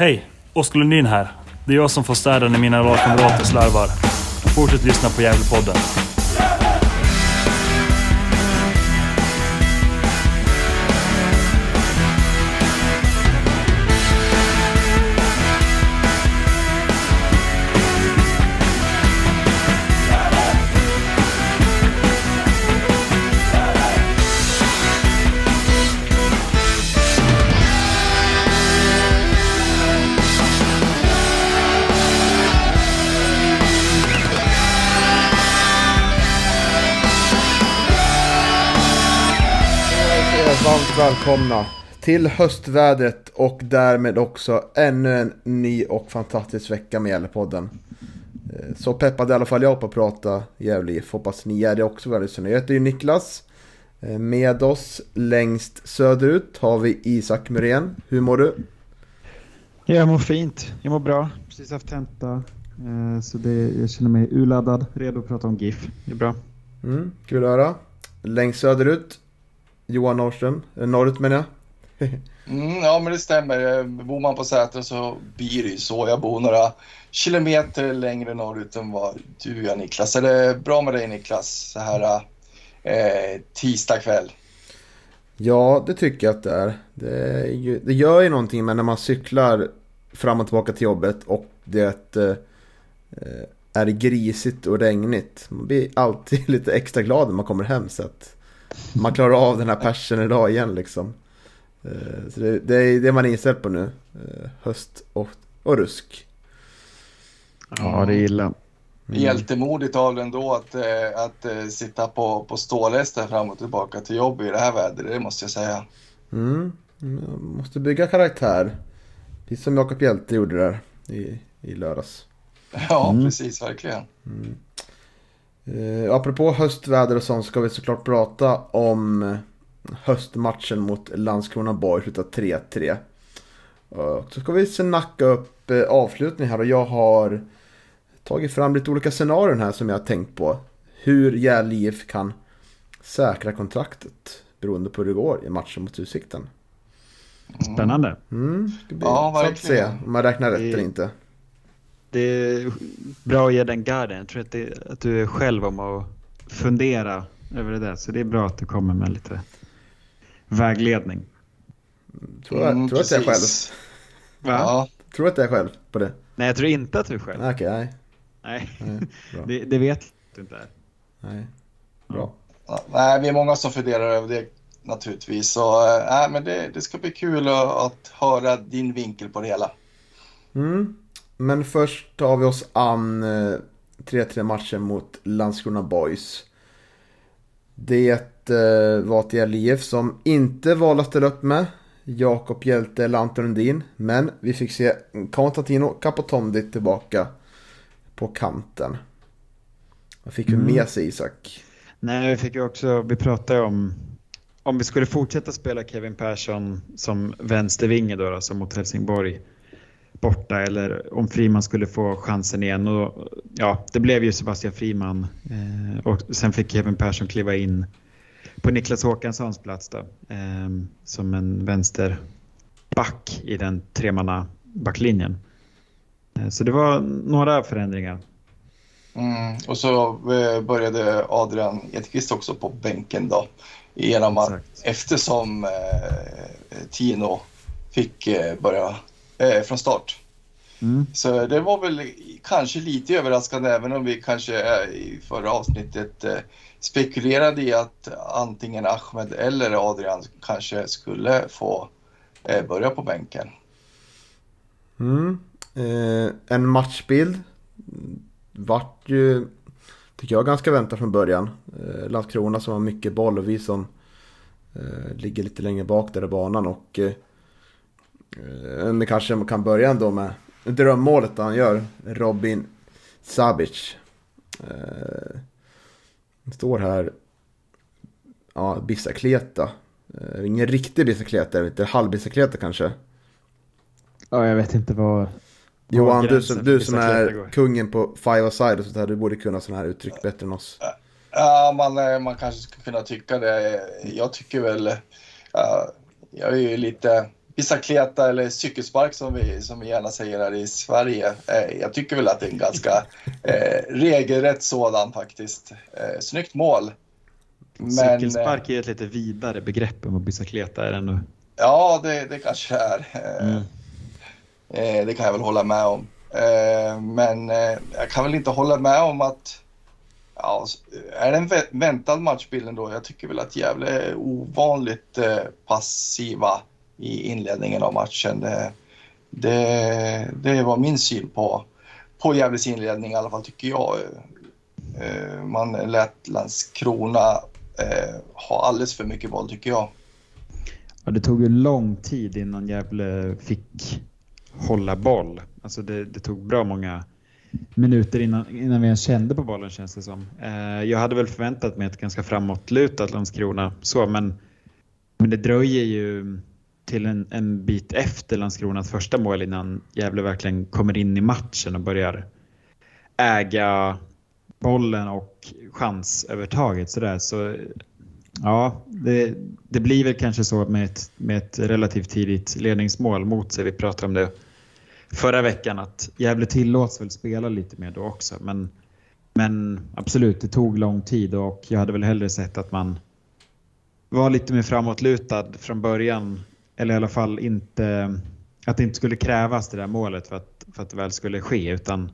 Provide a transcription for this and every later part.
Hej! Oskar Lundin här. Det är jag som får städa när mina lagkamrater slarvar. Fortsätt lyssna på Gävlepodden. Välkomna till höstvädret och därmed också ännu en ny och fantastisk vecka med Gävlepodden. Eh, Så peppad i alla fall jag på att prata Gävle IF. Hoppas ni är det också. Jag heter ju Niklas. Eh, Med oss längst söderut har vi Isak Muren. Hur mår du? Jag mår fint. Jag mår bra. Precis haft tenta. Eh, Så det, jag känner mig urladdad, redo att prata om GIF. Det är bra. Mm, kul att höra. Längst söderut Johan Norrström. Eh, Norrut menar jag. Mm, ja, men det stämmer. Bor man på Säter så blir det ju så. Jag bor några kilometer längre norrut än vad du gör Niklas. Är det bra med dig Niklas så här eh, tisdag kväll? Ja, det tycker jag att det är. Det, ju, det gör ju någonting med när man cyklar fram och tillbaka till jobbet och det eh, är grisigt och regnigt. Man blir alltid lite extra glad när man kommer hem så att man klarar av den här persen idag igen liksom. Eh, så det, det är det man är inställd på nu. Eh, höst och, och rusk. Ja, det är illa. Mm. Hjältemodigt av dig ändå att, eh, att sitta på, på ståläster fram och tillbaka till jobb i det här vädret, det måste jag säga. Mm. Man måste bygga karaktär. Precis som Jakob Hjelte gjorde där i, i lördags. Ja, Mm. precis, verkligen. Eh, apropå höstväder och sånt ska vi såklart prata om höstmatchen mot Landskrona Borg, slutat 3-3. Och så ska vi snacka upp eh, avslutningen här och jag har tagit fram lite olika scenarion här som jag har tänkt på. Hur Gävle IF kan säkra kontraktet beroende på hur det går i matchen mot Utsikten. Spännande. Mm, det blir Ja, ja, att se verkligen. om man räknar rätt eller inte. Det är bra att ge den garden. Jag tror att, det, att du är själv om att fundera över det där. Så det är bra att du kommer med lite vägledning. Tror, jag, Mm, tror att jag är själv. Va? Ja, Tror att jag är själv på det. Nej, jag tror inte att du är själv. Nej, Okej, nej. Nej, nej. Bra. det, det vet du inte är. nej. Bra. Ja, nej, vi är många som funderar över det naturligtvis. Så, nej, men det, det ska bli kul att, att höra din vinkel på det hela. Mm. Men först tar vi oss an eh, 3-3 matchen mot Landskrona Boys. Det eh, var ett Gävle IF som inte valde att ställa upp med Jakob Hjelte eller Anton Lundin. Men vi fick se Konstantino Capotondi tillbaka på kanten. Vad fick vi Mm. med sig Isak? Nej, vi fick ju också, vi pratade om om vi skulle fortsätta spela Kevin Persson som vänstervinge då, alltså mot Helsingborg borta eller om Friman skulle få chansen igen. Och, ja, det blev ju Sebastian Friman eh, och sen fick Kevin Persson kliva in på Niklas Håkanssons plats då, eh, som en vänsterback i den tremanna backlinjen. Eh, så det var några förändringar. Mm. Och så eh, började Adrian Edqvist också på bänken då. Genom att, Exakt. eftersom eh, Tino fick eh, börja eh, från start. Mm. Så det var väl kanske lite överraskande även om vi kanske eh, i förra avsnittet eh, spekulerade i att antingen Ahmed eller Adrian kanske skulle få eh, börja på bänken. Mm. Eh, en matchbild. Vart ju, tycker jag, ganska väntat från början. Eh, Landskrona som har mycket boll och vi som eh, ligger lite längre bak där i banan. Och eh, men kanske man kan börja ändå med drömmålet han gör. Robin Sabic. Eh, det står här. Ja, bicicleta. Eh, ingen riktig bicicleta, inte halvbicicleta kanske. Ja, jag vet inte vad... Johan, du som, du som är kungen på five aside och sånt här, du borde kunna sådana här uttryck bättre än oss. Ja, man, eh, man kanske skulle kunna tycka det. Jag tycker väl... ja, jag är ju lite bicicleta eller cykelspark som vi, som vi gärna säger här i Sverige. Eh, jag tycker väl att det är en ganska eh, regelrätt sådan faktiskt. Eh, snyggt mål. Men, Cykelspark är ett lite vidare begrepp än vad bicicleta är ändå. Ja, det, det kanske är. Eh, mm. Eh, det kan jag väl hålla med om. Eh, men jag kan väl inte hålla med om att Ja, är det en väntad matchbild då? Jag tycker väl att Gävle är ovanligt passiva i inledningen av matchen. Det, det, det var min syn på, på Gävles inledning i alla fall tycker jag. Eh, man lät Landskrona eh, ha alldeles för mycket boll tycker jag. Ja, det tog ju lång tid innan Gävle fick hålla boll. Alltså det, det tog bra många minuter innan, innan vi ens kände på bollen känns det som. Eh, jag hade väl förväntat mig ett ganska framåtlutat Landskrona så men, men det dröjer ju till en, en bit efter Landskronas första mål innan Gävle verkligen kommer in i matchen och börjar äga bollen och chansövertaget sådär. Så Ja, det, det, blir väl kanske så med ett, med ett relativt tidigt ledningsmål mot sig. Vi pratade om det förra veckan att Gävle tillåts väl spela lite mer då också. Men, men absolut, det tog lång tid och jag hade väl hellre sett att man var lite mer framåtlutad från början. Eller i alla fall inte att det inte skulle krävas det där målet för att, för att det väl skulle ske. Utan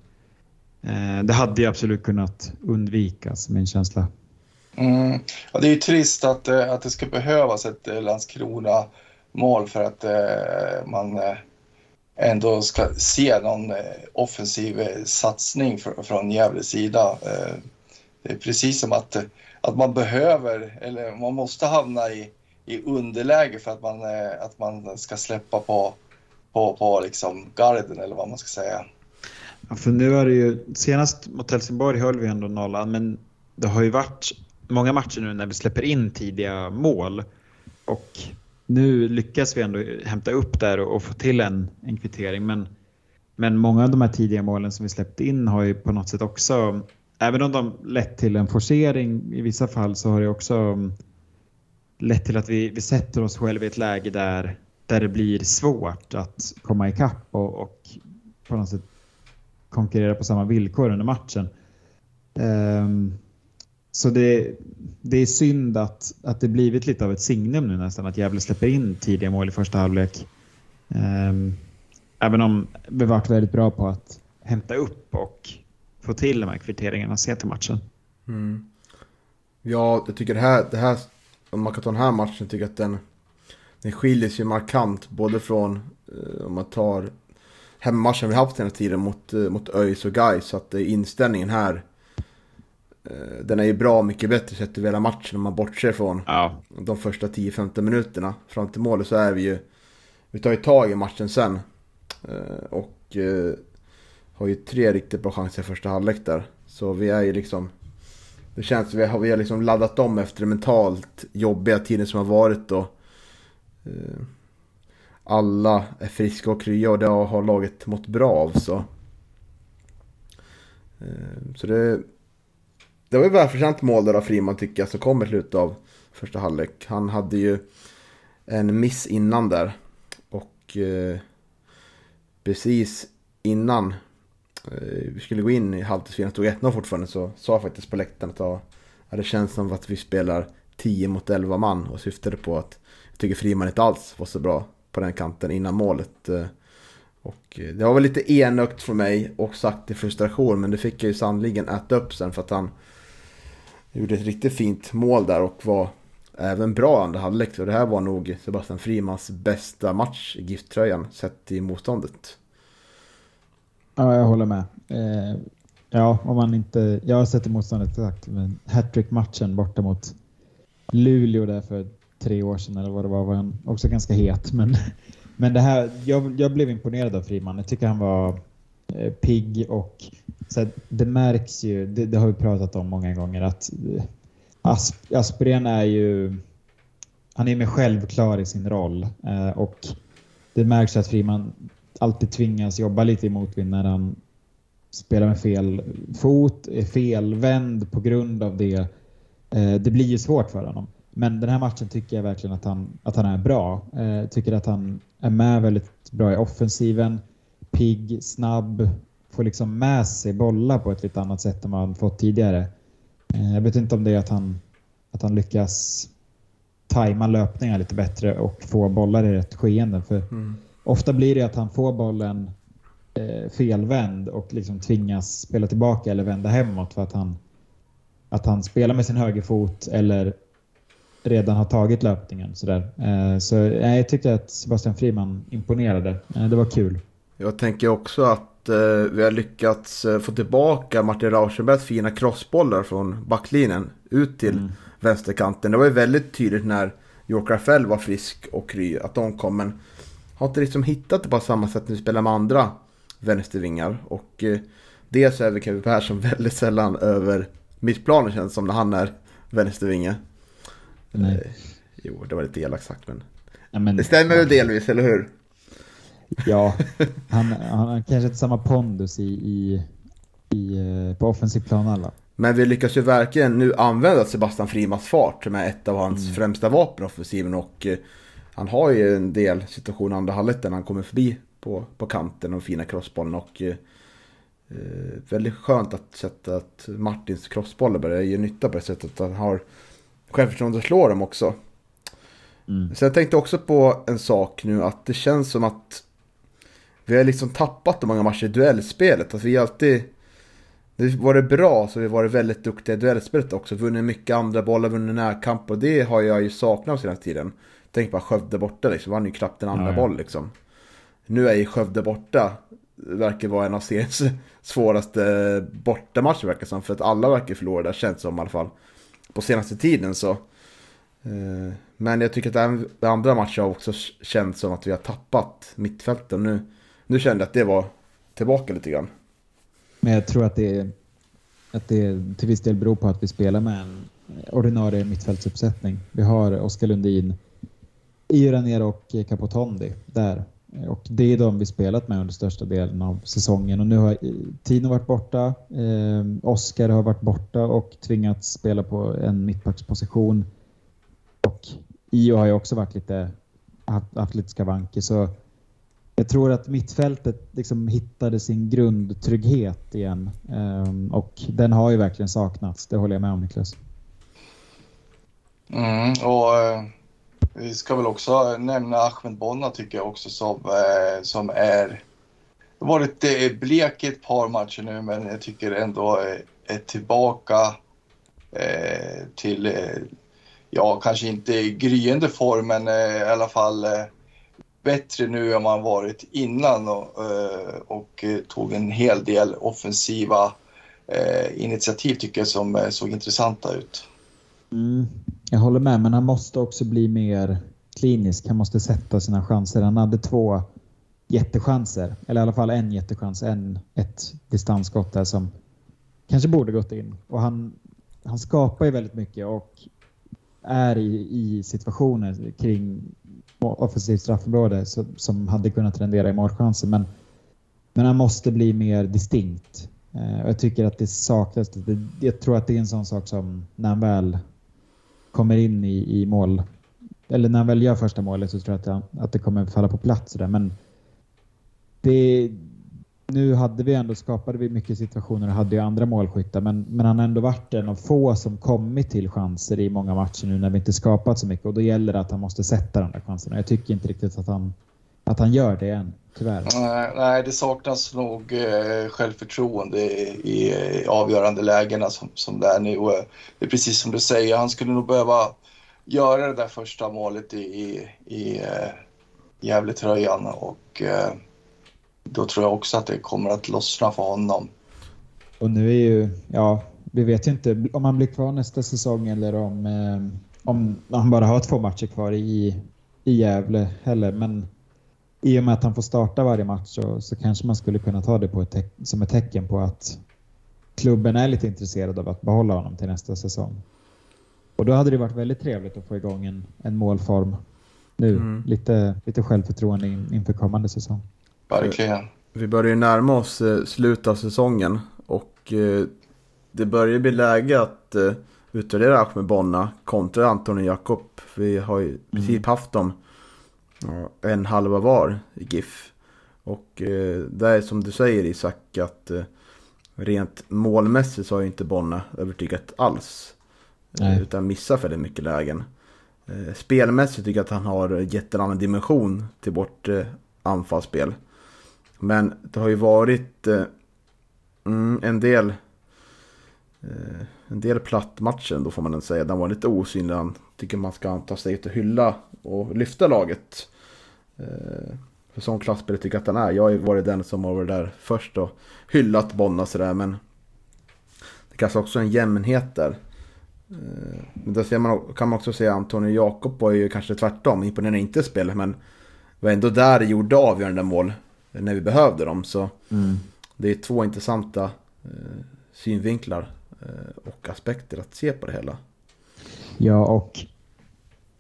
eh, det hade ju absolut kunnat undvikas, min känsla. Mm. Ja, det är ju trist att, eh, att det ska behövas ett eh, Landskrona-mål för att eh, man eh, ändå ska se någon offensiv satsning för, från Gävles sida. Eh, det är precis som att, att man behöver, eller man måste hamna i, i underläge för att man, eh, att man ska släppa på, på, på liksom garden eller vad man ska säga. Ja, för nu är det ju, senast mot Helsingborg höll vi ändå nollan men det har ju varit många matcher nu när vi släpper in tidiga mål. Och nu lyckas vi ändå hämta upp där och, få till en, en kvittering. Men, men många av de här tidiga målen som vi släppte in har ju på något sätt också, även om de lett till en forcering i vissa fall så har det också lett till att vi, vi sätter oss själva i ett läge där, där det blir svårt att komma ikapp och, och på något sätt konkurrera på samma villkor under matchen. Um, så det, det är synd att, att det blivit lite av ett signum nu nästan att Gävle släpper in tidiga mål i första halvlek. Um, även om vi varit väldigt bra på att hämta upp och få till de här kvitteringarna sent i matchen. Mm. Ja, jag tycker det här, det här, om man kan ta den här matchen, tycker jag att den, den skiljer sig markant både från, eh, om man tar hemmamatchen vi haft den här tiden mot, eh, mot ÖIS och Gais så att inställningen här Eh, den är ju bra mycket bättre sett över hela matchen om man bortser från ja. de första 10-15 minuterna. Fram till målet så är vi ju... Vi tar ju tag i matchen sen. Eh, och eh, har ju tre riktigt bra chanser i första halvlek där. Så vi är ju liksom... Det känns som vi har, vi har liksom laddat om efter den mentalt jobbiga tiden som har varit då. Eh, alla är friska och krya och det har laget mått bra av så. Eh, så det det var ju välförtjänt mål där av Friman tycker jag som kom i slutet av första halvlek. Han hade ju en miss innan där. Och eh, precis innan Eh, vi skulle gå in i halvtidsfinalen, stod 1-0 fortfarande, så sa jag faktiskt på läktaren att ja, det känns som att vi spelar 10 mot 11 man och syftade på att jag tycker Friman inte alls var så bra på den kanten innan målet. Eh, och eh, det var väl lite enögt för mig och sagt i frustration men det fick jag ju sannligen äta upp sen för att han gjorde ett riktigt fint mål där och var även bra andra halvlek. Och det här var nog Sebastian Frimans bästa match i gifttröjan sett i motståndet. Ja, jag håller med. Eh, ja, om man inte... Jag har sett motståndet exakt, men hattrick-matchen borta mot Luleå där för tre år sedan eller vad det var, var han också ganska het. Men, men det här, jag, jag blev imponerad av Friman. Jag tycker han var eh, pigg och så det märks ju, det, det, har vi pratat om många gånger, att eh, Asp, Aspgren är ju, han är mer självklar i sin roll eh, och det märks att Friman alltid tvingas jobba lite i motvind när han spelar med fel fot, är felvänd på grund av det. Eh, det blir ju svårt för honom. Men den här matchen tycker jag verkligen att han, att han är bra. Eh, tycker att han är med väldigt bra i offensiven. Pigg, snabb, får liksom med sig bollar på ett lite annat sätt än vad han fått tidigare. Eh, jag vet inte om det är att han, att han lyckas tajma löpningar lite bättre och få bollar i rätt skeenden. För mm. Ofta blir det att han får bollen eh, felvänd och liksom tvingas spela tillbaka eller vända hemåt för att han, att han spelar med sin högerfot eller redan har tagit löpningen. Sådär. Eh, så jag tyckte att Sebastian Friman imponerade. Eh, det var kul. Jag tänker också att eh, vi har lyckats få tillbaka Martin Rauschenbergs fina crossbollar från backlinjen ut till mm. vänsterkanten. Det var ju väldigt tydligt när York Rafael var frisk och kry att de kom. Men har inte liksom hittat det på samma sätt när vi spelar med andra vänstervingar. Och eh, dels är vi Kevin Persson väldigt sällan över mittplanen känns som när han är vänstervinge. Nej. Eh, jo, det var lite elakt sagt men... Ja, men det stämmer väl delvis, eller hur? Ja, han, han har kanske inte samma pondus i, i, i, eh, på offensiv plan alla. Men vi lyckas ju verkligen nu använda Sebastian Frimans fart som är ett av hans mm. främsta vapen offensiven och eh, han har ju en del situationer andra halvlek där han kommer förbi på, på kanten och fina crossbollen och eh, eh, väldigt skönt att sätta att Martins crossbollar börjar ge nytta på det sättet han har självförtroende att slå dem också. Mm. Så jag tänkte också på en sak nu att det känns som att vi har liksom tappat de många matcher i duellspelet. Att vi alltid det var det bra så vi varit väldigt duktiga i duellspelet också. Vunnit mycket andra bollar, vunnit närkamp och det har jag ju saknat senaste tiden. Tänk bara Skövde borta liksom, vann ju knappt en andra ja, ja. boll liksom. Nu är ju Skövde borta, verkar vara en av seriens svåraste bortamatcher verkar som. För att alla verkar förlora där, känns som i alla fall. På senaste tiden så. Eh, men jag tycker att även andra matcher har också känts som att vi har tappat mittfälten. Nu, nu kände jag att det var tillbaka lite grann. Men jag tror att det, att det till viss del beror på att vi spelar med en ordinarie mittfältsuppsättning. Vi har Oskar Lundin, Iraner och Capotondi där. Och det är de vi spelat med under största delen av säsongen. Och nu har eh, Tino varit borta, eh, Oskar har varit borta och tvingats spela på en mittbacksposition. Och Io har ju också varit lite, haft, haft lite skavanker. Så jag tror att mittfältet liksom hittade sin grundtrygghet igen. Eh, och den har ju verkligen saknats, det håller jag med om Niklas. Mm, och eh, vi ska väl också nämna Ahmed Bonna tycker jag också som, eh, som är varit eh, blek i ett par matcher nu men jag tycker ändå eh, är tillbaka eh, till, eh, ja kanske inte i gryende form men eh, i alla fall eh, bättre nu än man varit innan och, eh, och eh, tog en hel del offensiva initiativ tycker jag som såg intressanta ut. Mm. Jag håller med, men han måste också bli mer klinisk. Han måste sätta sina chanser. Han hade två jättechanser, eller i alla fall en jättechans, en, ett distansskott där som kanske borde gått in. Och han, han skapar ju väldigt mycket och är i, i situationer kring offensivt straffområde så, som hade kunnat rendera i målchanser. Men, men han måste bli mer distinkt. Eh, jag tycker att det saknas. Jag tror att det är en sån sak som när han väl kommer in i, i mål, eller när han väl gör första målet så tror jag att det, att det kommer falla på plats. Där. Men det, nu hade vi ändå, skapade vi mycket situationer och hade ju andra målskyttar men, men han har ändå varit en av få som kommit till chanser i många matcher nu när vi inte skapat så mycket och då gäller det att han måste sätta de där chanserna. Jag tycker inte riktigt att han, att han gör det än, tyvärr. Nej, nej det saknas nog eh, självförtroende i, i, avgörande lägena som, som det är nu. Det är precis som du säger, han skulle nog behöva göra det där första målet i, i, i eh, Gävletröjan och eh, då tror jag också att det kommer att lossna för honom. Och nu är ju, ja, vi vet ju inte om han blir kvar nästa säsong eller om, eh, om han bara har två matcher kvar i, i Gävle heller. Men i och med att han får starta varje match så, så kanske man skulle kunna ta det på ett som ett tecken på att klubben är lite intresserad av att behålla honom till nästa säsong. Och då hade det varit väldigt trevligt att få igång en, en målform nu. Mm. Lite, lite självförtroende in, inför kommande säsong. Verkligen. Vi börjar ju närma oss eh, slutet av säsongen och eh, det börjar bli läge att eh, utvärdera Ahmed Bonna kontra Anton och Jakob. Vi har ju precis mm. haft dem en halva var i GIF. Och eh, det är som du säger Isak att eh, rent målmässigt så har ju inte Bonna övertygat alls. Nej. Utan missar väldigt mycket lägen. Eh, spelmässigt tycker jag att han har gett en annan dimension till vårt eh, anfallsspel. Men det har ju varit eh, mm, en del eh, en del plattmatchen då får man säga. Den var lite osynlig. Han tycker man ska ta sig till hylla och lyfta laget. Eh, för sån klasspelare tycker jag att han är. Jag har ju varit den som har varit där först och hyllat Bonna sådär. Men det kanske också är en jämnhet där. Eh, men där ser man, kan man också säga Antonio Jakob var ju kanske tvärtom. Imponerade inte i spelet men var ändå där det gjorde avgörande mål. När vi behövde dem. Så mm. det är två intressanta eh, synvinklar och aspekter att se på det hela. Ja, och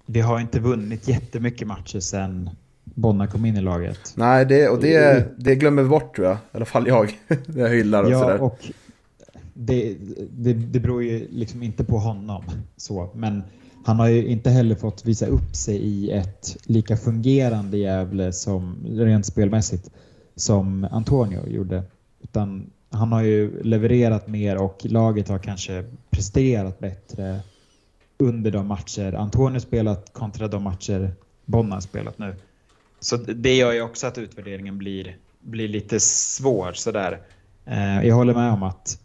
vi har inte vunnit jättemycket matcher sen Bonna kom in i laget. Nej, det, och det, det glömmer vi bort tror jag. I alla fall jag. När jag hyllar och ja, sådär. Och det, det, det beror ju liksom inte på honom. Så, men han har ju inte heller fått visa upp sig i ett lika fungerande Gävle som rent spelmässigt som Antonio gjorde. Utan han har ju levererat mer och laget har kanske presterat bättre under de matcher Antonio spelat kontra de matcher Bonna har spelat nu. Så det gör ju också att utvärderingen blir, blir lite svår sådär. Eh, jag håller med om att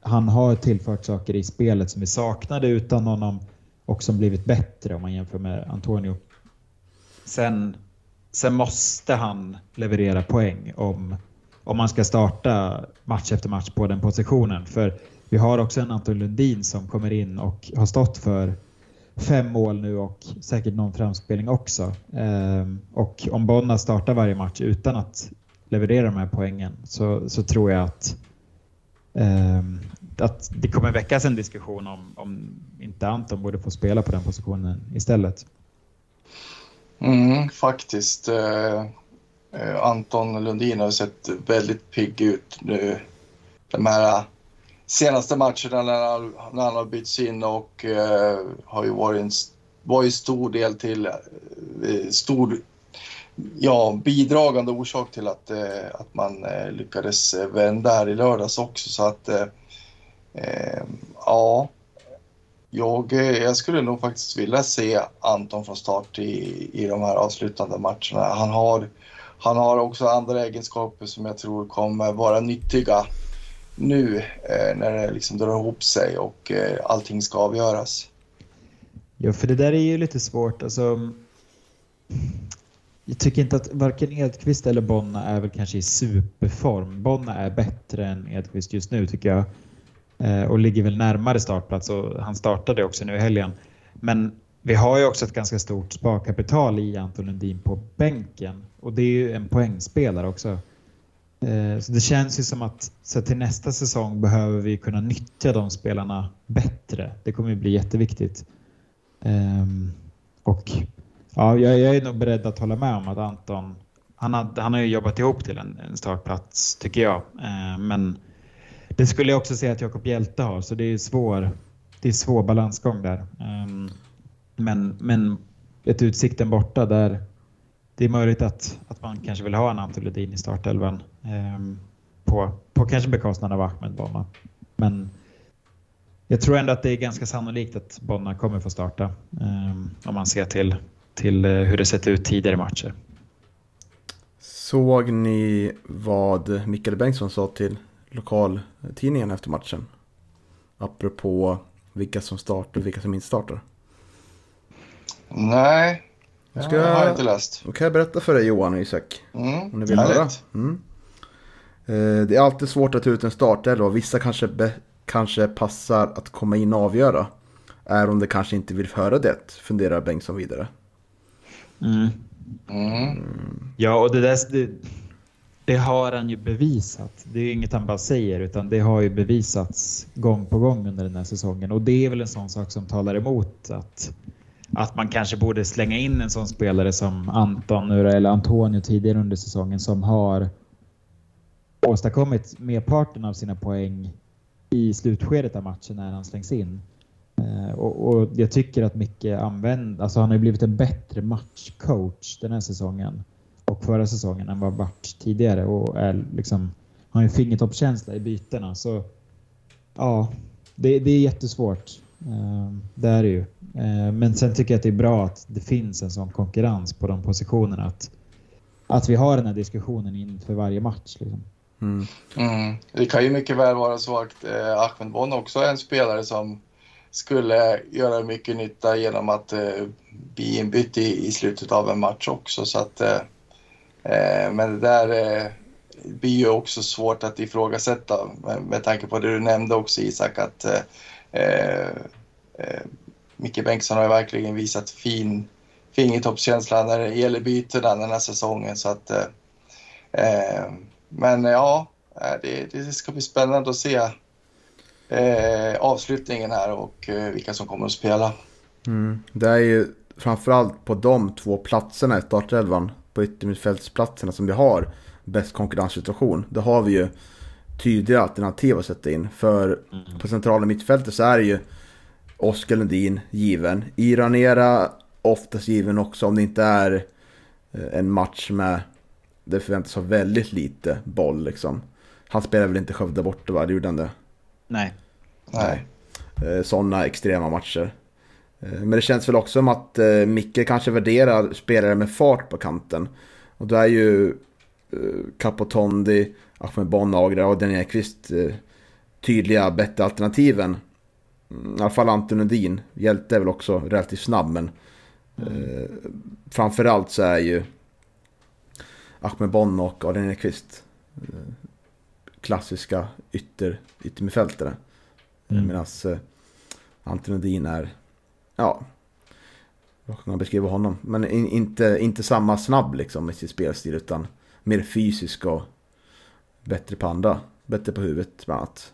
han har tillfört saker i spelet som vi saknade utan honom och som blivit bättre om man jämför med Antonio. Sen, sen måste han leverera poäng om, om man ska starta match efter match på den positionen. För vi har också en Anton Lundin som kommer in och har stått för fem mål nu och säkert någon framspelning också. Ehm, och om Bonna startar varje match utan att leverera de här poängen så, så tror jag att, ehm, att det kommer väckas en diskussion om, om inte Anton borde få spela på den positionen istället. Mm, faktiskt. Eh, eh, Anton Lundin har sett väldigt pigg ut nu. De här senaste matcherna när han, när han har bytts in och eh, har ju varit en var ju stor del till eh, stor ja, bidragande orsak till att, eh, att man eh, lyckades vända här i lördags också. Så att eh, ehm, ja, jag, eh, jag skulle nog faktiskt vilja se Anton från start i, i de här avslutande matcherna. Han har, han har också andra egenskaper som jag tror kommer vara nyttiga nu eh, när det liksom drar ihop sig och eh, allting ska avgöras. Ja, för det där är ju lite svårt. Alltså, jag tycker inte att varken Edqvist eller Bonna är väl kanske i superform. Bonna är bättre än Edqvist just nu tycker jag. Eh, och ligger väl närmare startplats och han startade också nu i helgen. Men vi har ju också ett ganska stort sparkapital i Anton Lundin på bänken och det är ju en poängspelare också. Eh, så det känns ju som att så till nästa säsong behöver vi kunna nyttja de spelarna bättre. Det kommer ju bli jätteviktigt. Ehm, och ja, jag, är nog beredd att hålla med om att Anton, han har, han har ju jobbat ihop till en, en startplats tycker jag. Eh, men det skulle jag också säga att Jakob Hjälte har, så det är svår, det är svår balansgång där. Ehm, men, men ett Utsikten borta där det är möjligt att, att man kanske vill ha en Anton Ledin i startelvan eh, på, på kanske bekostnad av Ahmed Bonna. Men jag tror ändå att det är ganska sannolikt att Bonna kommer få starta eh, om man ser till, till eh, hur det sett ut tidigare matcher. Såg ni vad Mikael Bengtsson sa till lokaltidningen efter matchen? Apropå vilka som startar och vilka som inte startar. Nej, Ska jag, har inte läst. Då kan jag berätta för dig Johan och Isak. Mm, om ni vill höra. Mm. Eh, det är alltid svårt att ta ut en startelva och vissa kanske, be, kanske passar att komma in och avgöra. Är om de kanske inte vill höra det, funderar Bengtsson vidare. Mm. Mm. Ja, och det där det, det, har han ju bevisat. Det är inget han bara säger, utan det har ju bevisats gång på gång under den här säsongen. Och det är väl en sån sak som talar emot att att man kanske borde slänga in en sån spelare som Anton eller Antonio tidigare under säsongen som har åstadkommit merparten av sina poäng i slutskedet av matchen när han slängs in. Eh, och, och, jag tycker att Micke använder, alltså han har blivit en bättre matchcoach den här säsongen och förra säsongen än vad varit tidigare och är liksom, har en fingertoppskänsla i bytena. Så ja, det, det är jättesvårt. Eh, det är det ju. Eh, men sen tycker jag att det är bra att det finns en sån konkurrens på de positionerna. Att, att vi har den här diskussionen inför varje match. Liksom. Mm. Mm. Det kan ju mycket väl vara så att eh, Ahmed Bon också är en spelare som skulle göra mycket nytta genom att eh, bli inbytt i, i slutet av en match också. Så att, eh, eh men det där eh, blir ju också svårt att ifrågasätta med, med tanke på det du nämnde också Isak att eh, eh, Micke Bengtsson har verkligen visat fin fingertoppskänsla när det gäller bytena den här säsongen. Så att, eh, eh, men ja, eh, det, det ska bli spännande att se eh, avslutningen här och eh, vilka som kommer att spela. Mm. Det är ju framförallt på de två platserna i startelvan, på yttermittfältsplatserna som vi har bäst konkurrenssituation. Det har vi ju tydliga alternativ att sätta in. För mm. på centrala mittfältet så är det ju Oskar Lundin given. Iranera oftast given också om det inte är eh, en match med det förväntas ha väldigt lite boll liksom. Han spelar väl inte Skövde borta va? Det gjorde han det? Nej. Nej. Eh, Sådana extrema matcher. Eh, men det känns väl också som att Micke kanske värderar spelare med fart på kanten. Och då är ju Capotondi, Ahmed Bonagra och Daniel Ekvist tydliga bättre alternativen. Mm, I alla fall Anton Lundin. Hjälte är väl också relativt snabb men mm. framförallt så är ju Ahmed Bonn och Adrian Ekvist klassiska ytter, yttermittfältare. Mm. Medan eh, Anton Edin är, ja, vad kan man beskriva honom? Men in, inte, inte samma snabb liksom med sitt spelstil utan mer fysisk och bättre på andra. Bättre på huvudet bland annat.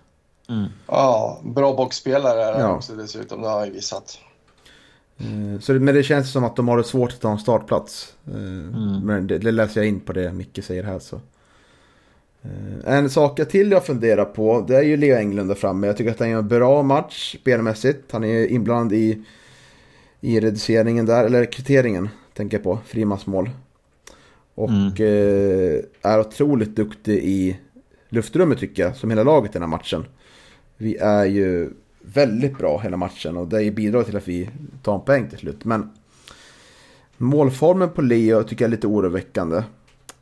Mm. Ja, bra boxspelare är han ja. också dessutom, det har han ju visat. Eh, så, men det känns som att de har det svårt att ta en startplats. Eh, mm. Men det, det, läser jag in på det Micke säger här. Så. Eh, en sak till jag funderar på, det är ju Leo Englund där framme. Jag tycker att han gör en bra match spelmässigt. Han är inblandad i, i reduceringen där, eller kvitteringen tänker jag på, frimansmål. Och mm. är otroligt duktig i luftrummet tycker jag, som hela laget i den här matchen. Vi är ju väldigt bra hela matchen och det bidrar till att vi tar en poäng till slut. Men målformen på Leo tycker jag är lite oroväckande.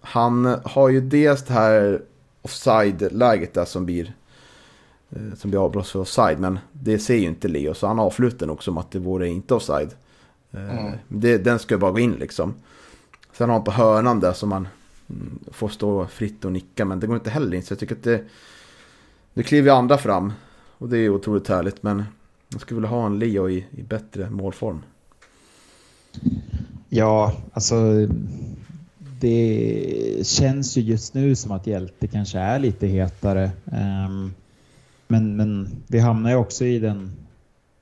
Han har ju dels det här offside-läget där som blir eh, som blir avblåst för offside. Men det ser ju inte Leo, så han avslutar nog som att det vore inte offside. Eh, mm. Det, den ska bara gå in liksom. Sen har han på hörnan där som man får stå fritt och nicka, men det går inte heller in. Så jag tycker att det, det kliver ju andra fram. Och det är otroligt härligt, men jag skulle vilja ha en Leo i, i bättre målform. Ja, alltså det känns ju just nu som att Hjälte kanske är lite hetare. Um, men, men vi hamnar ju också i den...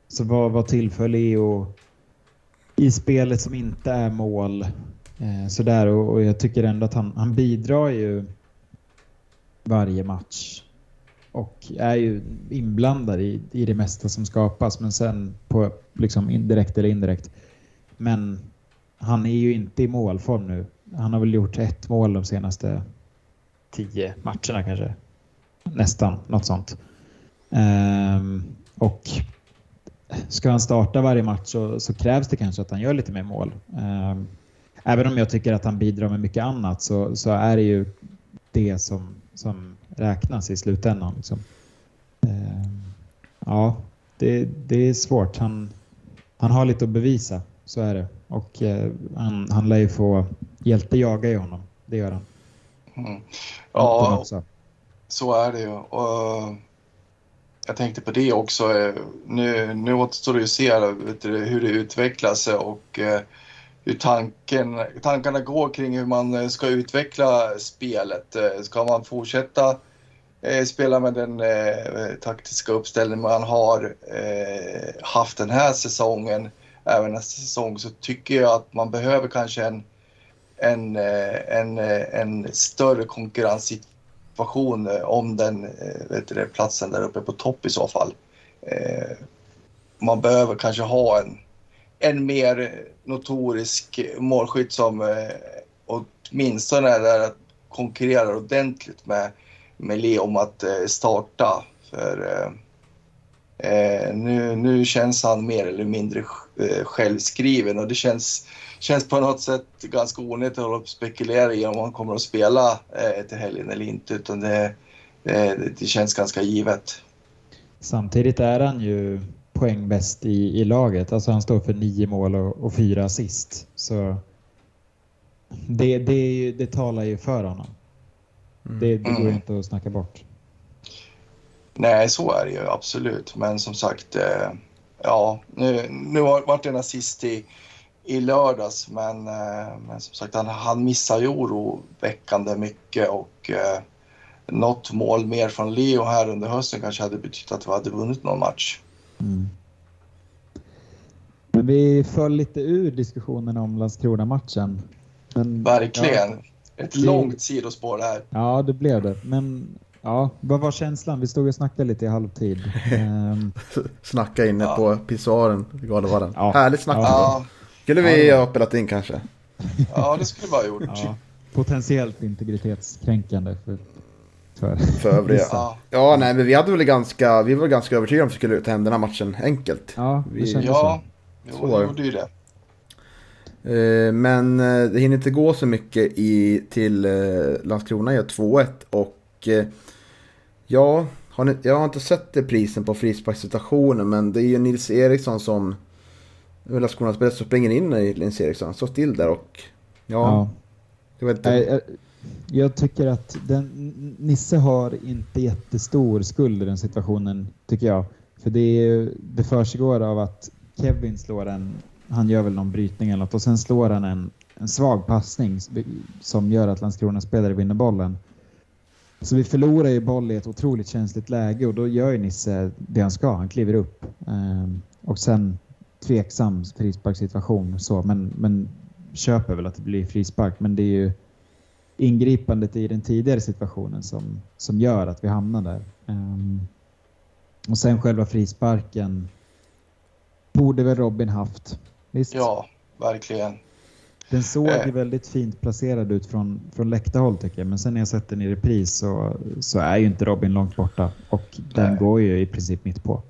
Så vad, vad tillför Leo i spelet som inte är mål? Eh, sådär och, och jag tycker ändå att han, han bidrar ju varje match och är ju inblandad i, i det mesta som skapas men sen på liksom indirekt eller indirekt. Men han är ju inte i målform nu han har väl gjort ett mål de senaste tio matcherna kanske. Nästan, något sånt. Ehm, och ska han starta varje match så, så, krävs det kanske att han gör lite mer mål. Ehm, även om jag tycker att han bidrar med mycket annat så, så är det ju det som, som räknas i slutändan. Liksom. Um, ja, det, det är svårt. Han, han har lite att bevisa, så är det. Och eh, han, han lär ju få Hjälte jagar ju honom, det gör han. Mm. Ja, så är det ju. Och jag tänkte på det också. Eh, nu, nu återstår det att se hur det utvecklas och eh, hur tanken, tankarna går kring hur man eh, ska utveckla spelet. Eh, ska man fortsätta eh, spela med den taktiska uppställning man har haft den här säsongen, även nästa säsong, så tycker jag att man behöver kanske en en, en, en större konkurrenssituation om den vet du, platsen där uppe på topp i så fall. man behöver kanske ha en, en mer notorisk målskytt som eh, åtminstone är där att konkurrerar ordentligt med, med Leo om att eh, starta. För eh, eh, nu, nu känns han mer eller mindre eh, självskriven och det känns, känns på något sätt ganska onödigt att hålla på spekulera i om han kommer att spela eh, till helgen eller inte. Utan det, det, det känns ganska givet. Samtidigt är han ju poängbäst i, i laget. Alltså han står för nio mål och, och fyra assist. Så det, det, det talar ju för honom. Mm. Det, det går mm. inte att snacka bort. Nej, så är det ju absolut. Men som sagt, eh, ja, nu, nu vart det en assist i, i lördags, men, eh, men som sagt, han, han missar ju oroväckande mycket och eh, något mål mer från Leo här under hösten kanske hade betytt att vi hade vunnit någon match. Mm. Men vi föll lite ur diskussionen om Landskrona-matchen. Verkligen. Ja, Ett det... långt sidospår det här. Ja, det blev det. Men ja, vad var känslan? Vi stod och snackade lite i halvtid. um... Snacka inne ja. på pissoaren, Galevallen. Ja. Härligt snack. Ja. Skulle vi ha spelat in kanske? Ja, det skulle vi ha gjort. Ja. Potentiellt integritetskränkande för för, för övriga. Ja. ja, nej, men vi hade väl ganska, vi var ganska övertygade om att vi skulle ta hem den här matchen enkelt. Ja, vi, ja, så. Jo, det gjorde ju det. Eh, men eh, det hinner inte gå så mycket i, till eh, Landskrona gör 2-1 och ja, har ni, jag har inte sett det prisen på frisparkssituationen men det är ju Nils Eriksson som Landskronas spelare som springer in i Nils Eriksson, står still där och ja, ja. Jag, vet inte. Jag, tycker att den, Nisse har inte jättestor skuld i den situationen tycker jag. För det, det försiggår av att Kevin slår en han gör väl någon brytning eller något och sen slår han en, en svag passning som gör att Landskrona spelare vinner bollen. Så vi förlorar ju boll i ett otroligt känsligt läge och då gör ju Nisse det han ska. Han kliver upp. Ehm, och sen tveksam frisparkssituation så, men, men köper väl att det blir frispark. Men det är ju ingripandet i den tidigare situationen som, som gör att vi hamnar där. Um, och sen själva frisparken borde väl Robin haft. Visst? Ja, verkligen. Den såg eh. väldigt fint placerad ut från, från läktarhåll tycker jag. Men sen när jag sett den i repris så, så är ju inte Robin långt borta. Och den Nej. går ju i princip mitt på.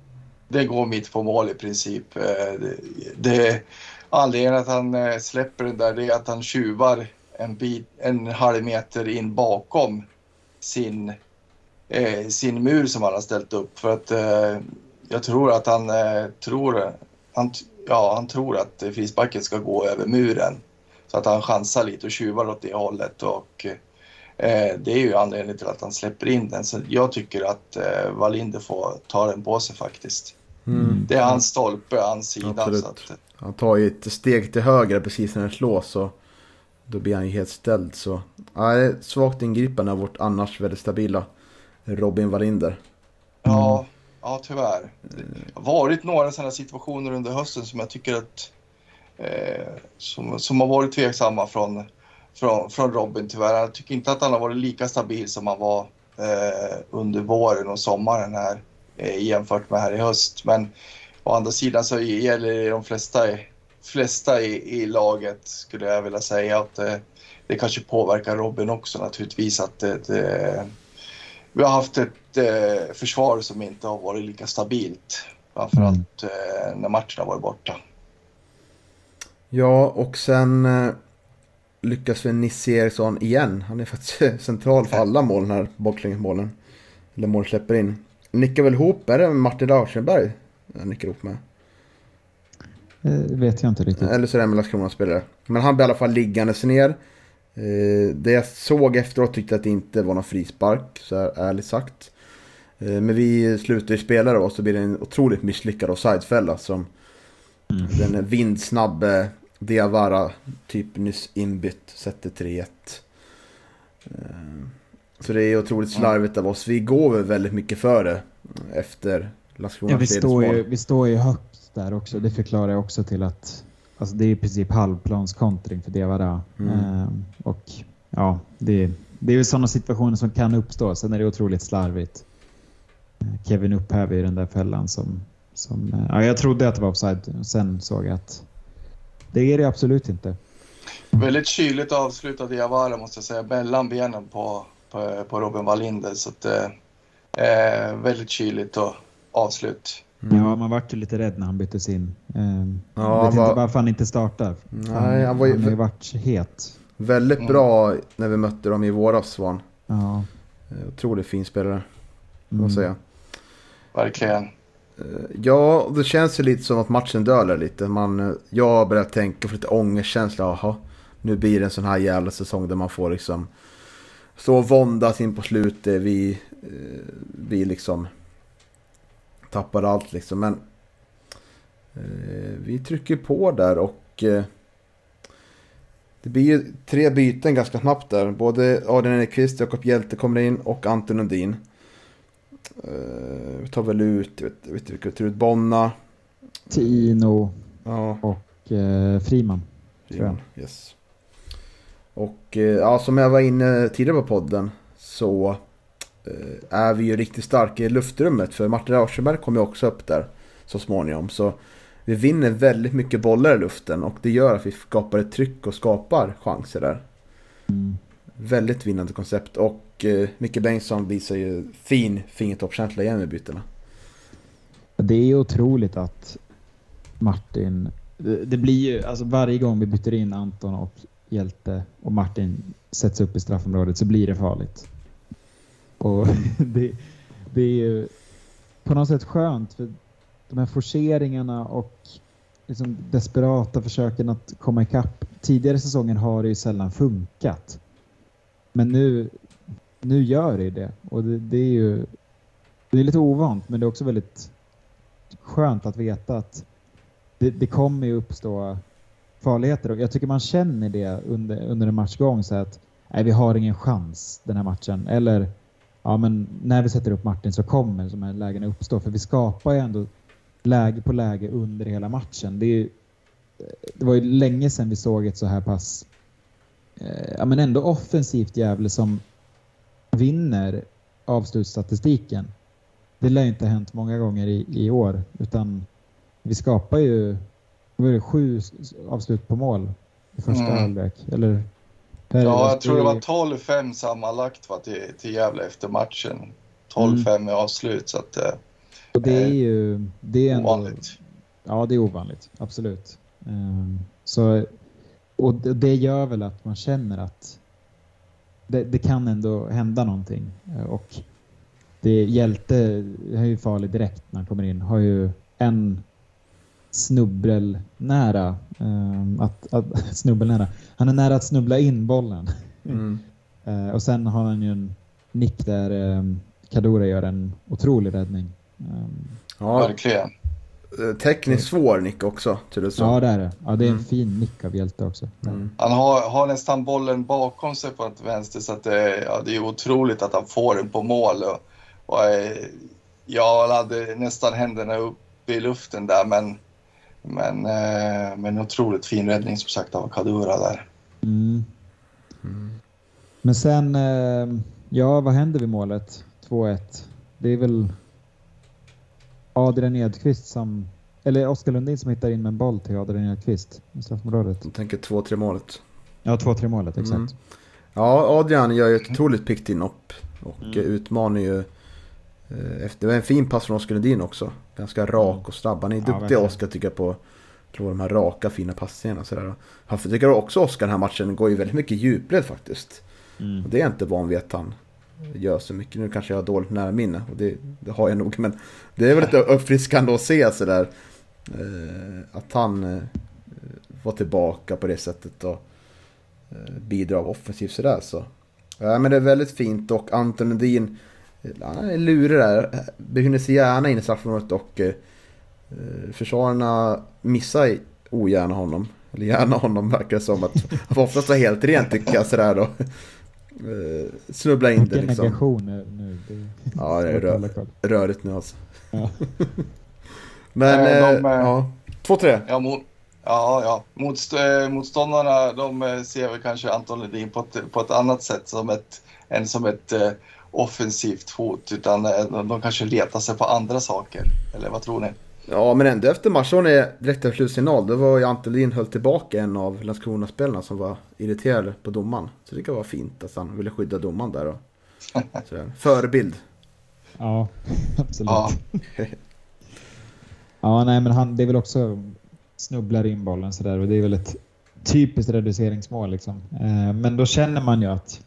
Det går mitt på mål i princip. Eh, det, det, anledningen att han eh, släpper den där är att han tjuvar en, bit, en halv meter in bakom sin, eh, sin mur som han har ställt upp. För att eh, jag tror att han eh, tror... Han, ja, han tror att frisparken ska gå över muren. Så att han chansar lite och tjuvar åt det hållet. Och, eh, det är ju anledningen till att han släpper in den. Så jag tycker att eh, Wallinder får ta den på sig faktiskt. Mm. Det är hans stolpe, hans sida. Absolut. Så att, han tar ju ett steg till höger precis när den slås. Så då blir han ju helt ställd. Så ja, svagt ingripande av vårt annars väldigt stabila Robin Wallinder. Ja, Ja, tyvärr. Det har varit några sådana situationer under hösten som jag tycker att eh, som, som har varit tveksamma från, från, från Robin tyvärr. Jag tycker inte att han har varit lika stabil som han var eh, under våren och sommaren här eh, jämfört med här i höst. Men å andra sidan så gäller det de flesta, flesta i, i laget skulle jag vilja säga att eh, det kanske påverkar Robin också naturligtvis att det, det vi har haft ett eh, försvar som inte har varit lika stabilt. Framförallt mm. eh, när matchen har varit borta. Ja, och sen eh, lyckas vi Nisse Eriksson igen. Han är faktiskt central för alla mål när baklängesmålen. Eller mål släpper in. Nickar väl ihop, är det Martin Rauschenberg han nickar ihop med? Det vet jag inte riktigt. Eller så är det en Landskrona-spelare. Men han blir i alla fall liggandes ner. Eh, det jag såg efteråt tyckte att det inte var någon frispark, så här, ärligt sagt. Eh, men vi slutar ju spela då, så blir det en otroligt misslyckad offsidefälla som mm. den vindsnabbe Diawara, typ nyss inbytt, sätter 3-1. Eh, så det är otroligt slarvigt av oss. Vi går väl väldigt mycket före efter Landskrona ja, vi står, ju, vi står ju högt där också. Det förklarar också till att Alltså det är i princip halvplanskontring för Diawara. Mm. Ehm, och ja, det, det är ju sådana situationer som kan uppstå. Sen är det otroligt slarvigt. Kevin upphäver ju den där fällan som, Som, eh, ja, jag trodde att det var offside. Sen såg jag att det är det absolut inte. Väldigt kyligt avslut av Diawara måste jag säga, mellan benen på, på, på Robin Wallinder. Så att, eh, väldigt kyligt och avslut. Mm. Ja, man vart ju lite rädd när han byttes in. Eh, ja, vet var... inte varför han inte startar. Nej, han, var ju... han har ju varit het. Väldigt bra när vi mötte dem i våras, Svan. Ja. Eh, Otroligt fin spelare, Mm. säga. Verkligen. Eh, Ja, det känns ju lite som att matchen dölar lite. Man, eh, jag har börjat tänka för lite ångestkänsla. Jaha, nu blir det en sån här jävla säsong där man får liksom och våndas in på slutet. Vi, vi liksom tappar allt liksom. Men eh, vi trycker på där och eh, det blir ju tre byten ganska snabbt där. Både Adrian Enqvist, Jakob Hjelte kommer in och Anton Lundin. Uh, vi tar väl ut, jag vet, vet vi tar ut, Bonna. Tino Ja, och eh, Friman. jag. Yes. Och eh, ja, som jag var inne tidigare på podden så eh, är vi ju riktigt starka i luftrummet. För Martin Rauschenberg kommer ju också upp där så småningom. Så vi vinner väldigt mycket bollar i luften och det gör att vi skapar ett tryck och skapar chanser där. Mm. Väldigt vinnande koncept och eh, Micke Bengtsson visar ju fin fingertoppskänsla igen med bytena. Det är otroligt att Martin... Det det blir ju, alltså varje gång vi byter in Anton och Hjälte och Martin sätts upp i straffområdet så blir det farligt. Och det, det är ju på något sätt skönt för de här forceringarna och liksom desperata försöken att komma ikapp. Tidigare säsongen har det ju sällan funkat. Men nu, nu gör det ju det. Och det, det är ju det är lite ovant men det är också väldigt skönt att veta att det, det kommer ju uppstå farligheter och jag tycker man känner det under, under en matchgång så att nej, vi har ingen chans den här matchen eller ja men när vi sätter upp Martin så kommer de här lägena uppstå för vi skapar ju ändå läge på läge under hela matchen. Det, ju- det var ju länge sedan vi såg ett så här pass eh, ja men ändå offensivt Gävle som vinner avslutsstatistiken. Det lär ju inte ha hänt många gånger i, i år utan vi skapar ju det, sju avslut på mål i första Mm. halvlek. Eller, Ja, jag tror det var 12-5 sammanlagt va, till, till Gävle efter matchen. 12-5 i avslut, så att, eh, och det är ju det är ändå, ovanligt. Ja, det är ovanligt. Absolut. Ehm, så, och det, det gör väl att man känner att det, det kan ändå hända någonting. Eh, Och det Hjälte är ju farlig direkt när han kommer in. Har ju en snubbel nära ehm, att, att snubbelnära. Han är nära att snubbla in bollen. Mm. Eh, och sen har han ju en nick där um, Kadura gör en otrolig räddning. Ehm, Ja, Verkligen. eh, tekniskt svår nick också, tydligen så. Ja, det är det. Ja, det är en Mm. fin nick av Hjälte också. Mm. Han har, har nästan bollen bakom sig på ett vänster så att det, ja, det är otroligt att han får den på mål. Och, och, eh, jag hade nästan händerna uppe i luften där men, men, eh, men otroligt fin räddning som sagt av Kadura där. Mm. Mm. Men sen, eh, ja vad händer vid målet? 2-1. Det är väl Adrian Edqvist som, eller Oskar Lundin som hittar in med en boll till Adrian Edqvist i straffområdet. Jag tänker 2-3 målet. Ja, 2-3 målet, exakt. Mm. Ja, Adrian gör ju ett otroligt piggt inhopp. Och Mm. utmanar ju... eh, det var en fin pass från Oskar Lundin också. Ganska rak och snabb. Han är Ja, duktig. Oskar tycker jag på slå de här raka fina passningarna. Sådär. Han tycker också Oskar den här matchen går ju väldigt mycket djupled faktiskt. Mm. Och det är jag inte van vid att han gör så mycket. Nu kanske jag har dåligt närminne och det, det har jag nog. Men det är väl lite uppfriskande att se sådär. Eh, att han eh, var tillbaka på det sättet och eh, bidrar offensivt sådär så. Ja men det är väldigt fint och Anton Lundin han är lurig där. Befinner sig gärna inne i straffområdet och eh, försvararna missar ogärna honom. Eller gärna honom verkar det som att han får oftast vara helt rent tycker jag sådär då. Eh, snubbla in det Vilken liksom. negation nu. Det, Ja, det är svårt att rö- hålla koll. rörigt nu alltså. Ja. Men, Eh, eh, de, eh, ja. 2-3. Ja, mot, ja, ja. Motst motståndarna de ser väl kanske Anton Ledin på ett, på ett annat sätt som ett, än som ett offensivt hot. Utan eh, de, kanske letar sig på andra saker. Eller vad tror ni? Ja, men ändå efter matchen direkt efter slutsignal, då var ju Antolin höll tillbaka en av Landskrona-spelarna som var irriterad på domaren. Så det kan vara fint att han ville skydda domaren där. Och, sådär. Förebild. Ja, absolut. Ja. ja, nej men han, det är väl också snubblar in bollen sådär och det är väl ett typiskt reduceringsmål liksom. Eh, men då känner man ju att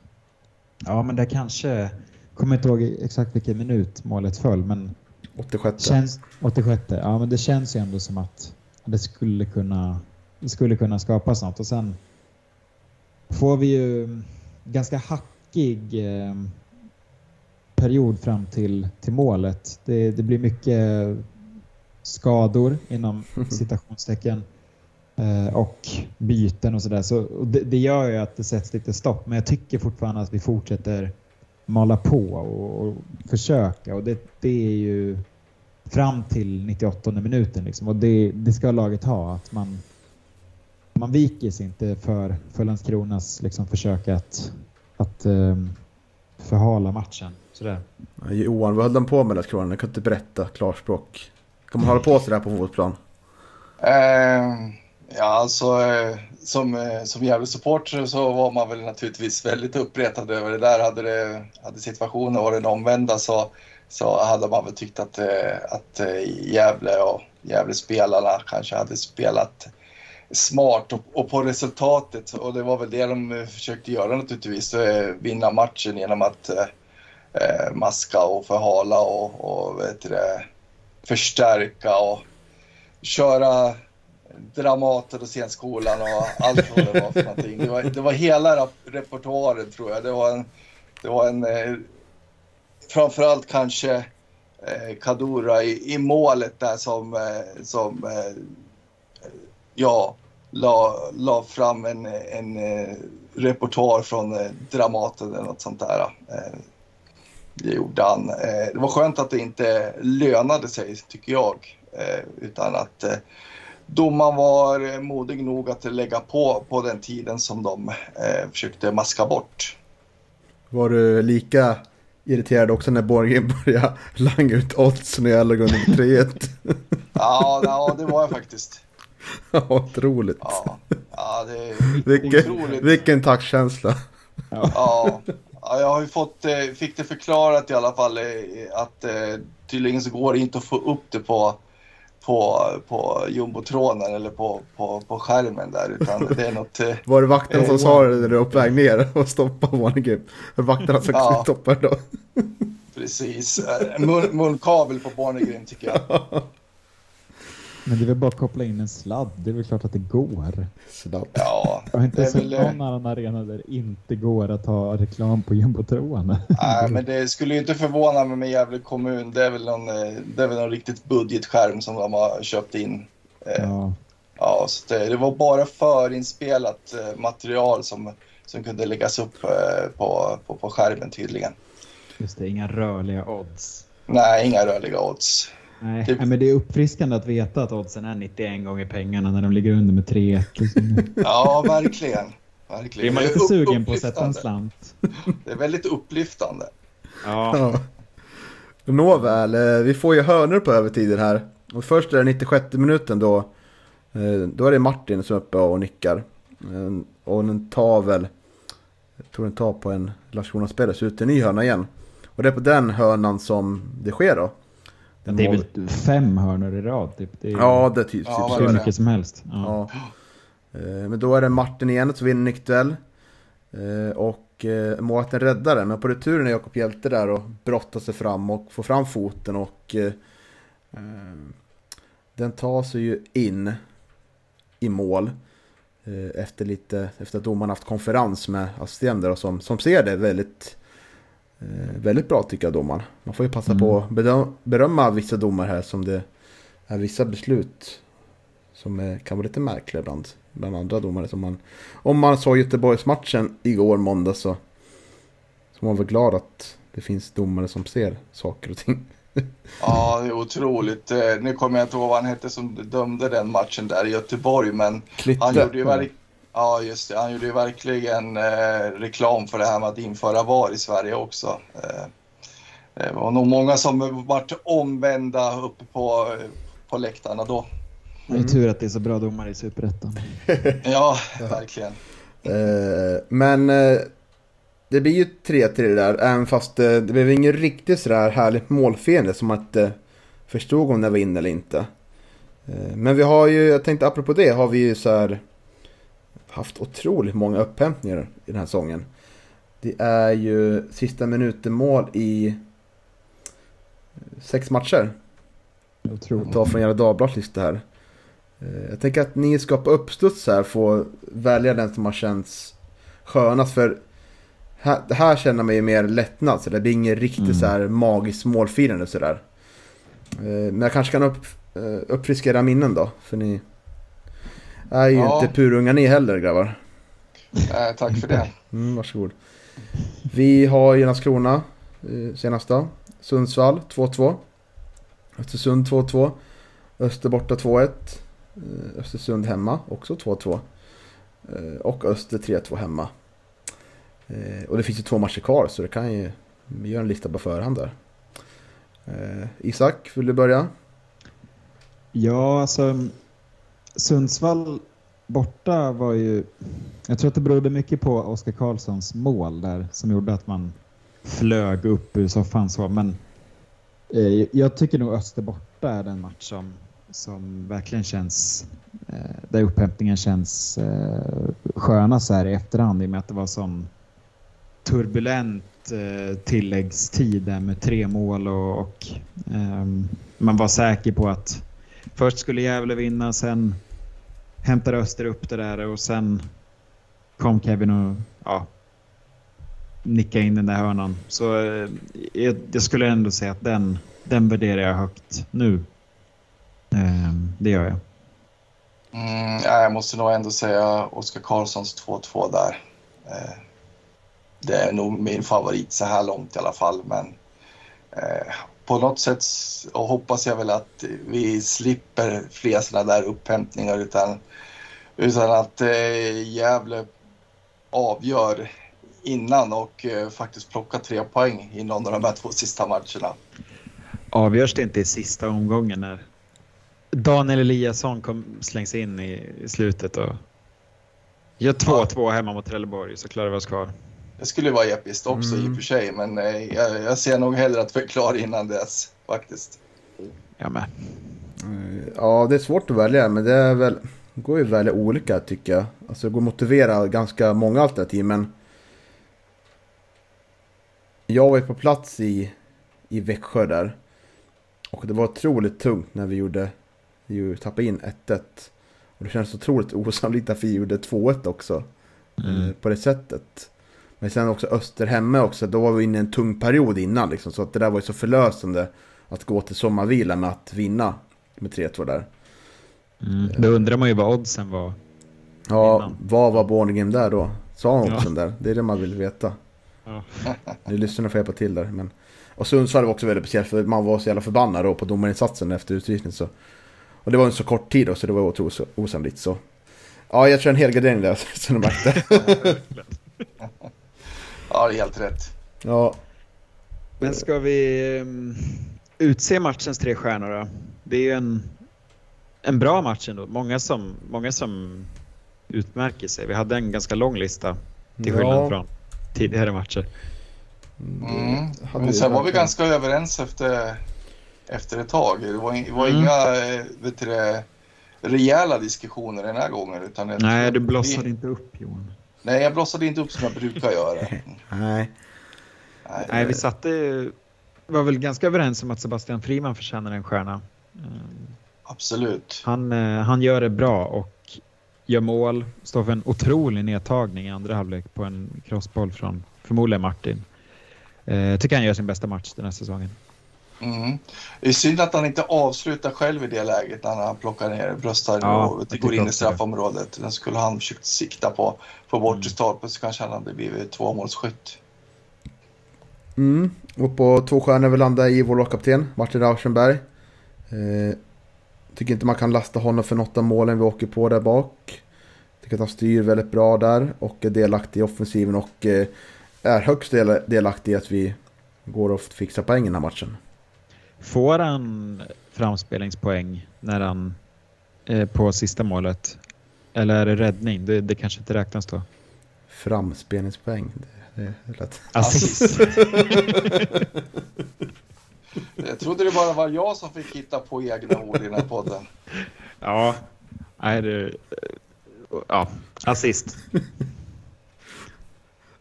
ja, men det kanske kommer inte ihåg exakt vilken minut målet föll, men 86. Känns, 86. Ja, men det känns ju ändå som att det skulle kunna, det skulle kunna skapas något. Och sen får vi ju ganska hackig eh, period fram till, till målet. Det, det blir mycket skador inom citationstecken eh, och byten och sådär. Så, det, det, gör ju att det sätts lite stopp. Men jag tycker fortfarande att vi fortsätter mala på och, och försöka. Och det, det, är ju fram till 98 minuten. Liksom. Och det, det ska laget ha. Att man, man viker sig inte för, för Landskronas liksom, försök att, att um, förhala matchen. Sådär. Johan, vad höll de på med Landskrona? Jag kan inte berätta klarspråk. Kan man hålla på sådär på fotbollsplan? Uh, ja, alltså eh, som, eh, som Gävle-supporter så var man väl naturligtvis väldigt uppretad över det där. Hade, det, hade situationen varit den omvända så, så hade man väl tyckt att, eh, att Gävle och Gävle-spelarna kanske hade spelat smart och, och, på resultatet. Och det var väl det de försökte göra naturligtvis. Vinna matchen genom att eh, maska och förhala och, och vet det, förstärka och köra Dramaten och scenskolan och allt vad det var för någonting. Det var, det var hela repertoaren tror jag. Det var en, det var en eh, framförallt kanske eh, Kadura i, i målet där som, eh, som eh, ja, la, la fram en, en eh, repertoar från eh, Dramaten eller något sånt där. Eh, det gjorde han. Eh, det var skönt att det inte lönade sig, tycker jag. Eh, utan att eh, domaren var modig nog att lägga på på den tiden som de försökte maska bort. Var du lika irriterad också när Borgen började langa ut odds när jag låg under 3-1? ja, ja, det var jag faktiskt. Ja, otroligt. Ja, ja det är vilken, otroligt. Vilken tackkänsla. Ja. ja. Ja, jag har ju fått, eh, fick det förklarat i alla fall eh, att eh, tydligen så går det inte att få upp det på, på, på jumbotronen eller på, på, på skärmen där utan det är något... Var det vakterna som sa det när du var på väg ner och stoppade Wanegame? Vakterna som ja. stoppade då? Precis, mun, munkavel på Barnegrim tycker jag. Men det är väl bara att koppla in en sladd. Det är väl klart att det går. Sladd. Ja. Jag har inte sett väl... någon annan arena där det inte går att ha reklam på jumbotronen. Nej, men det skulle ju inte förvåna mig med Gävle kommun. Det är väl någon, eh, det är väl någon riktigt budgetskärm som de har köpt in. Eh, ja. Ja, så det, det var bara förinspelat eh, material som, som kunde läggas upp på, på, på skärmen tydligen. Just det, inga rörliga odds. Nej, inga rörliga odds. Nej, typ. men det är uppfriskande att veta att oddsen är 91 gånger pengarna när de ligger under med 3 Ja, verkligen. verkligen. Är man lite sugen på att sätta en slant? Det är väldigt upplyftande. Ja. ja. Nåväl, eh, vi får ju hörnor på övertiden här. Och först är det 96 minuten då. Eh, då är det Martin som är uppe och nickar. Eh, och den tar väl, jag tror den tar på en Landskrona-spelare, så ut en ny hörna igen. Och det är på den hörnan som det sker då. Det är väl fem hörnor i rad? Typ. Det är, ja, det är typ, ja, hur mycket som helst. Ja. ja. Eh, men då är det Martin igen som vinner nickduell. Eh, och eh, målvakten räddar den. Men på returen är Jakob Hjälte där och brottar sig fram och får fram foten. Och den tar sig ju in i mål. Efter, lite, efter att domaren haft konferens med assistenter som, som ser det väldigt väldigt bra tycker jag domaren. Man får ju passa mm. på att berömma vissa domar här som det är vissa beslut som är, kan vara lite märkliga ibland. Bland andra domare som man... Om man såg Göteborgsmatchen igår måndag så, så var man väl glad att det finns domare som ser saker och ting. Ja, det är otroligt. Eh, nu kommer jag inte ihåg vad han hette som dömde den matchen där i Göteborg, men Klitte. han gjorde ju verkligen Ja, just det. Han gjorde ju verkligen eh, reklam för det här med att införa VAR i Sverige också. Eh, det var nog många som vart omvända uppe på, på på läktarna då. Det är tur att det är så bra domare i Superettan. Ja, verkligen. Eh, men eh, det blir ju 3-3 det där, även fast eh, det blev inget riktigt sådär härligt målfiende som att eh, förstod om det var in eller inte. Eh, men vi har ju, jag tänkte apropå det, har vi ju så här haft otroligt många upphämtningar i den här säsongen. Det är ju sista minuten mål i sex matcher. Otroligt. Ta från Gefle Dagblads lista här. Eh, Jag tänker att ni ska på uppstuds här få välja den som har känts skönast. För här, här känner man ju mer lättnad. Så det blir ingen riktigt Mm. så här magiskt målfirande sådär. Eh, Men jag kanske kan upp, eh, uppfriska era minnen då. För ni är ju Ja. inte purunga ni heller grabbar. Eh, tack för det. Mm, varsågod. Vi har ju Landskrona eh, senast då. Sundsvall 2-2. Östersund 2-2. Öster borta 2-1. Eh, Östersund hemma också 2-2. Eh, och Öster 3-2 hemma. Eh, och det finns ju två matcher kvar så det kan ju vi gör en lista på förhand där. Eh, Isak, vill du börja? Ja, alltså Sundsvall borta var ju... Jag tror att det berodde mycket på Oskar Karlssons mål där som gjorde att man flög upp ur soffan så. Men eh, jag tycker nog Öster borta är den match som, som verkligen känns... Eh, där upphämtningen känns eh, sköna så här i efterhand i och med att det var sån turbulent eh, tilläggstid där med tre mål och, och ehm, man var säker på att först skulle Gävle vinna, sen hämtade Öster upp det där och sen kom Kevin och ja, nickade in den där hörnan. Så eh, jag, jag skulle ändå säga att den, den värderar jag högt nu. Ehm, det gör jag. Mm, jag måste nog ändå säga Oskar Karlssons 2-2 där. Eh, det är nog min favorit så här långt i alla fall. Men eh, på något sätt hoppas jag väl att vi slipper fler sådana där upphämtningar utan, utan att eh, Gävle avgör innan och eh, faktiskt plockar tre poäng i någon av de här två sista matcherna. Avgörs det inte i sista omgången när Daniel Eliasson kom, slängs in i, i slutet och gör 2-2 hemma mot Trelleborg så klarar vi oss kvar. Det skulle vara episkt också i Mm. och för sig men eh, jag, jag ser nog hellre att vi är klara innan dess faktiskt. Jag med. Eh, Ja, det är svårt att välja, men det är väl... Det går ju att välja olika tycker jag. Alltså det går att motivera ganska många alternativ, men... Jag var ju på plats i, i Växjö där. Och det var otroligt tungt när vi gjorde... Vi ju tappade in 1-1. Och det kändes otroligt osannolikt att vi gjorde 2-1 också. Mm. eh, På det sättet. Men sen också Öster hemma också, då var vi inne i en tung period innan liksom. Så att det där var ju så förlösande att gå till sommarvila med att vinna med 3-2 där. Mm. Då undrar man ju vad oddsen var. Ja, Innan. vad var Bornegem där då? Sa han Ja. också där? Det är det man vill veta. Ja. Ni lyssnarna får hjälpa till där. Men... Och Sundsvall var också väldigt speciellt för man var så jävla förbannad då på domarinsatsen efter utvisning. Så... Och det var en så kort tid då så det var otroligt osannolikt. Så... Ja, jag kör en helgardering där så de märkte. Ja, det är helt rätt. Ja, Men ska vi um, utse matchens tre stjärnor då? Det är ju en, en bra match ändå. Många som, många som utmärker sig. Vi hade en ganska lång lista till skillnad Ja. från tidigare matcher. Mm. hade Men sen var vi ganska överens efter, efter ett tag. Det var, det var Mm. inga eh, vet du, rejäla diskussioner den här gången. Utan Nej, du blossade vi, inte upp Johan. Nej, jag blossade inte upp som jag brukar göra. Nej. Nej, Nej, vi satte, var väl ganska överens om att Sebastian Friman förtjänar en stjärna. Um, Absolut. Han, eh, han gör det bra och gör mål. Står för en otrolig nedtagning i andra halvlek på en crossboll från förmodligen Martin. Eh, Jag tycker han gör sin bästa match den här säsongen. Mm. Det är synd att han inte avslutar själv i det läget när han plockar ner bröstar Ja, och det går in i straffområdet. Den skulle han försökt sikta på. På bortre Mm. stolpen så kanske han hade blivit tvåmålsskytt. Mm. Och på två stjärnor vi landar i vår lagkapten, Martin Rauschenberg. Eh, tycker inte man kan lasta honom för något av målen vi åker på där bak. Tycker att han styr väldigt bra där och är delaktig i offensiven och eh, är högst del- delaktig i att vi går och fixar poäng i den här matchen. Får han framspelningspoäng när han eh, på sista målet? Eller är det räddning? Det, det kanske inte räknas då. Framspelningspoäng. Det, det är lätt. Assist. Jag trodde det bara var jag som fick hitta på egna ord i den här podden. ja, nej det... Ja, assist.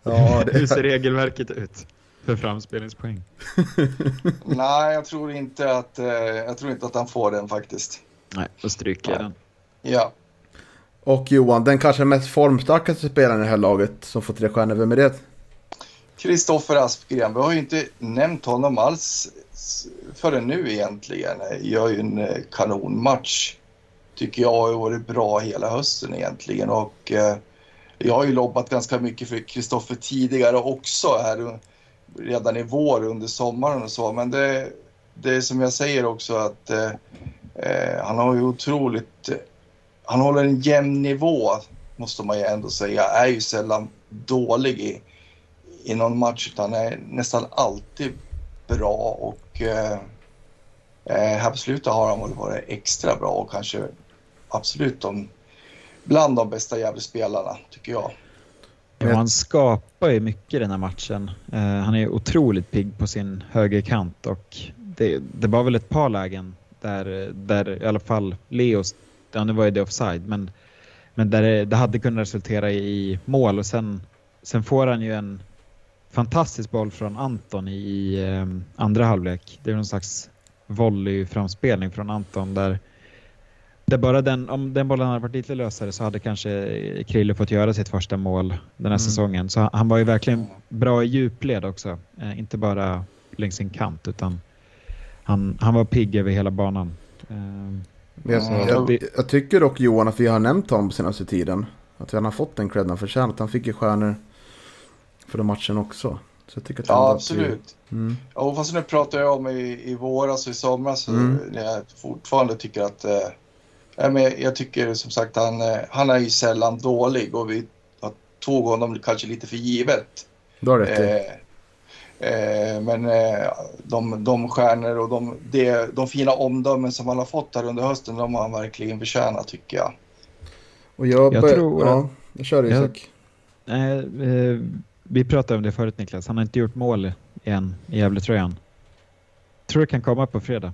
Ja, Hur ser regelverket ut för framspelningspoäng? Nej, jag tror inte att, eh, jag tror inte att han får den faktiskt. Nej, då stryker jag den. Ja. Och Johan, den kanske mest formstarkaste spelaren i det här laget som får tre stjärnor, vem är det? Kristoffer Aspgren, vi har ju inte nämnt honom alls förrän nu egentligen. Gör ju en eh, kanonmatch. Tycker jag har varit bra hela hösten egentligen och eh, jag har ju lobbat ganska mycket för Kristoffer tidigare också här redan i vår under sommaren och så men det, det är som jag säger också att eh, eh, han har ju otroligt han håller en jämn nivå måste man ju ändå säga. Är ju sällan dålig i, i någon match utan är nästan alltid bra och eh, eh här på slutet har han väl varit extra bra och kanske absolut de, bland de bästa Gävlespelarna, tycker jag. Ja, han skapar ju mycket i den här matchen. Uh, han är otroligt pigg på sin högerkant och det, det var väl ett par lägen där, där i alla fall Leos, ja nu var ju det offside, men, men där det, det hade kunnat resultera i mål och sen, sen får han ju en fantastisk boll från Anton i, i um, andra halvlek. Det är någon slags volleyframspelning från Anton där det bara den, om den bollen hade varit lite lösare så hade kanske Krille fått göra sitt första mål den här mm. säsongen. Så han var ju verkligen bra i djupled också. Eh, inte bara längs sin kant utan han, han var pigg över hela banan. Eh, jag, jag, jag, tycker dock Johan att vi har nämnt honom på senaste tiden. Att han har fått den cred han förtjänat. Han fick ju stjärnor för den matchen också. Så jag tycker att ja, absolut. Vi... Mm. Ja, fast nu pratar jag om i, i våras och i somras. Mm. Jag fortfarande tycker att eh, jag tycker som sagt han, eh, han är ju sällan dålig och vi tog honom kanske lite för givet. Du har rätt eh, eh, Men eh, de, de stjärnor och de, de, de fina omdömen som han har fått här under hösten, de har han verkligen förtjänat tycker jag. Och jag, jag tror... Ja, jag kör Isak. Jag, eh, vi pratade om det förut Niklas, han har inte gjort mål än i Gävletröjan. Tror det kan komma på fredag.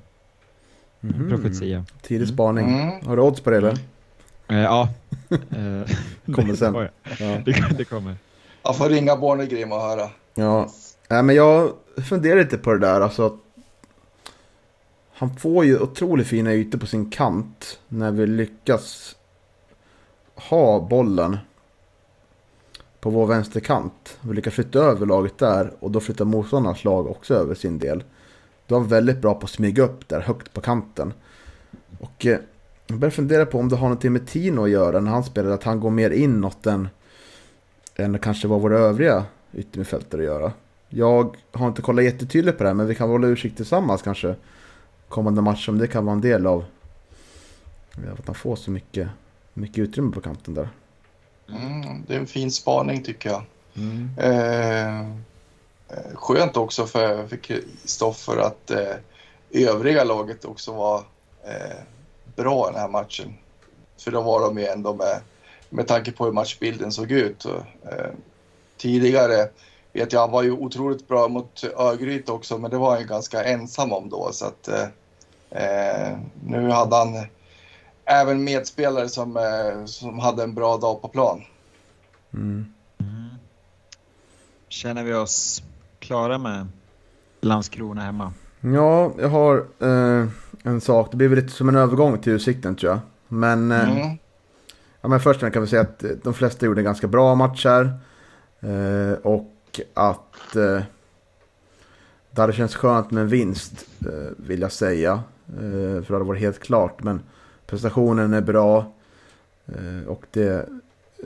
Mm. Profetia. Tidig spaning. Mm. Har du odds på det eller? Eh, ja. kommer sen. ja. det, det kommer. Jag får ringa Bornegrim och höra. Ja. Nej, men jag funderar lite på det där. Alltså, han får ju otroligt fina ytor på sin kant när vi lyckas ha bollen på vår vänsterkant. Vi lyckas flytta över laget där och då flyttar motståndarnas lag också över sin del. Då är han väldigt bra på att smyga upp där högt på kanten. Och eh, jag börjar fundera på om det har någonting med Tino att göra när han spelar. Att han går mer inåt än, än kanske vad våra övriga yttermittfältare göra. Jag har inte kollat jättetydligt på det här men vi kan hålla utkik tillsammans kanske. Kommande match om det kan vara en del av att han får så mycket, mycket utrymme på kanten där. Mm, det är en fin spaning tycker jag. Mm. Eh, Eh, skönt också för Kristoffer att eh, övriga laget också var eh, bra i den här matchen. För då var de ju ändå med, med tanke på hur matchbilden såg ut. Och, eh, tidigare vet jag, han var ju otroligt bra mot Örgryte också, men det var han ju ganska ensam om då. Så att, eh, eh nu hade han även medspelare som, eh, som hade en bra dag på plan. Mm. Mm. Känner vi oss klara med Landskrona hemma? Ja, jag har eh, en sak. Det blir väl lite som en övergång till Utsikten tror jag. Men, eh, mm. ja, men först kan vi säga att de flesta gjorde en ganska bra match här. Eh, och att eh, det hade känts skönt med en vinst, eh, vill jag säga. Eh, för det hade varit helt klart. Men prestationen är bra. och det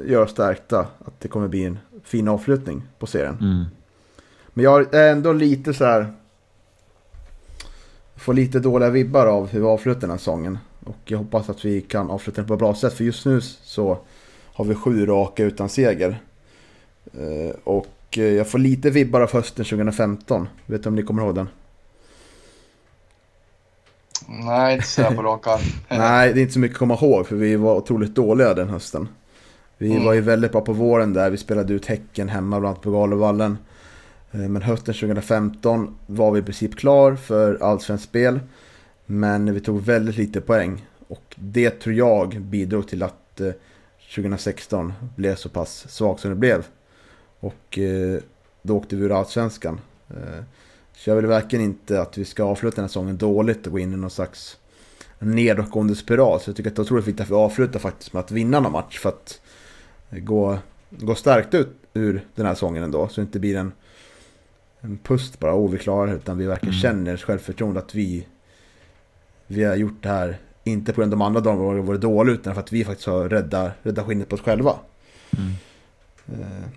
gör stärkta att det kommer bli en fin avslutning på serien. Mm. Men jag är ändå lite så här. Får lite dåliga vibbar av hur vi avslutar den här säsongen. Och jag hoppas att vi kan avsluta den på ett bra sätt. För just nu så har vi sju raka utan seger. Eh, och jag får lite vibbar av hösten 2015. Vet du om ni kommer ihåg den? Nej, inte sådär på rak arm. Nej, det är inte så mycket att komma ihåg för vi var otroligt dåliga den hösten. Vi Mm. var ju väldigt bra på våren där. Vi spelade ut Häcken hemma bland annat på Galovallen. Eh, men hösten 2015 var vi i princip klar för allsvenskt spel. Men vi tog väldigt lite poäng. Och det tror jag bidrog till att eh, 2016 blev så pass svagt som det blev. Och eh, då åkte vi ur allsvenskan. Så jag vill verkligen inte att vi ska avsluta den här säsongen dåligt och gå in i någon slags nedåtgående spiral. Så jag tycker att det är otroligt viktigt att vi avslutar faktiskt med att vinna någon match. För att gå, gå starkt ut ur den här säsongen ändå. Så det inte blir en, en pust bara, oh vi klarar det. Utan vi verkligen Mm. känner självförtroende att vi, vi har gjort det här. Inte på grund av de andra dagarna var varit dåliga utan för att vi faktiskt har räddat, räddat skinnet på oss själva. Mm. Eh,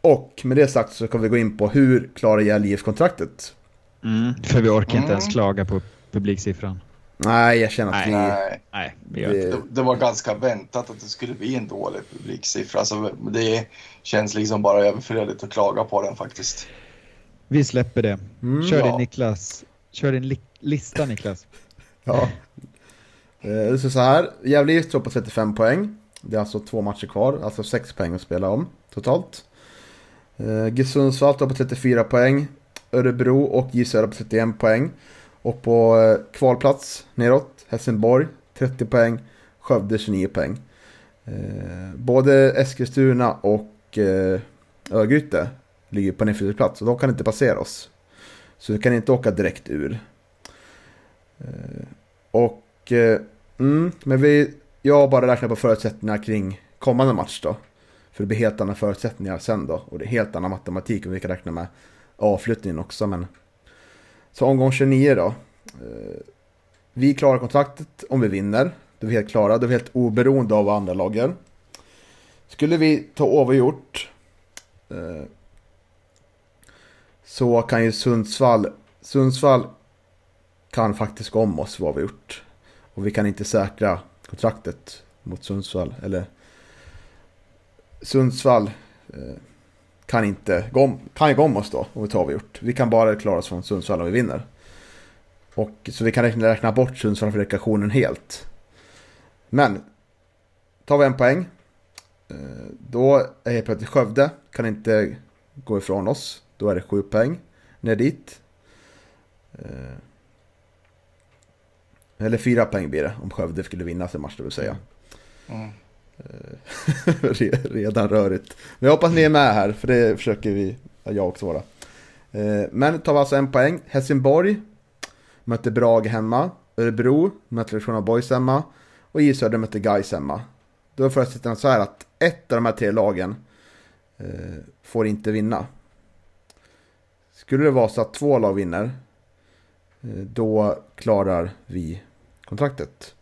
Och med det sagt så kan vi gå in på hur klarar Gäll IF-kontraktet? Mm. För vi orkar inte ens Mm. klaga på publiksiffran. Nej, jag känner att Nej. vi... Nej, Nej, vi det det, det var ganska väntat att det skulle bli en dålig publiksiffra. Alltså, det känns liksom bara överflödigt att klaga på den faktiskt. Vi släpper det. Mm, Kör ja. din Niklas. Kör din li- lista Niklas. Ja. Eh, Det är så här, Gävle IF står på 35 poäng. Det är alltså två matcher kvar, alltså 6 poäng att spela om totalt. Eh, GIF Sundsvall står på 34 poäng. Örebro och J Södra på 31 poäng. Och på eh, kvalplats neråt, Helsingborg 30 poäng. Skövde 29 poäng. Eh, Både Eskilstuna och eh, Örgryte ligger på nedflyttningsplats och de kan inte passera oss. Så vi kan inte åka direkt ur. Eh, och, eh, mm, men vi, jag har bara räknat på förutsättningar kring kommande match då. För det blir helt andra förutsättningar sen då. Och det är helt annan matematik om vi kan räkna med avflyttningen också. Men... Så omgång 29 då. Eh, vi klarar kontraktet om vi vinner. Då är vi helt klara. Då är vi helt oberoende av vad andra lag gör. Skulle vi ta oavgjort så kan ju Sundsvall. Sundsvall kan faktiskt gå om oss vad vi gjort. Och vi kan inte säkra kontraktet mot Sundsvall. Eller Sundsvall eh, kan inte gå om, kan ju gå om oss då om vi tar vad vi gjort. Vi kan bara klara oss från Sundsvall om vi vinner. Och, så vi kan räkna, räkna bort Sundsvall för rekreationen helt. Men tar vi en poäng. eh, Då är helt plötsligt Skövde kan inte gå ifrån oss. Då är det sju poäng ner dit. Eh, Eller fyra poäng blir det om Skövde skulle vinna sin match, det vill säga. Mm. Re- Redan rörigt. Men jag hoppas ni är med här, för det försöker vi, ja, jag också vara. Eh, Men tar vi alltså en poäng. Helsingborg möter Brage hemma. Örebro möter Lektion Boys hemma. Och J Södra möter Gais hemma. Då är förutsättningen så här att ett av de här tre lagen eh, får inte vinna. Skulle det vara så att två lag vinner, eh, då klarar vi kontraktet.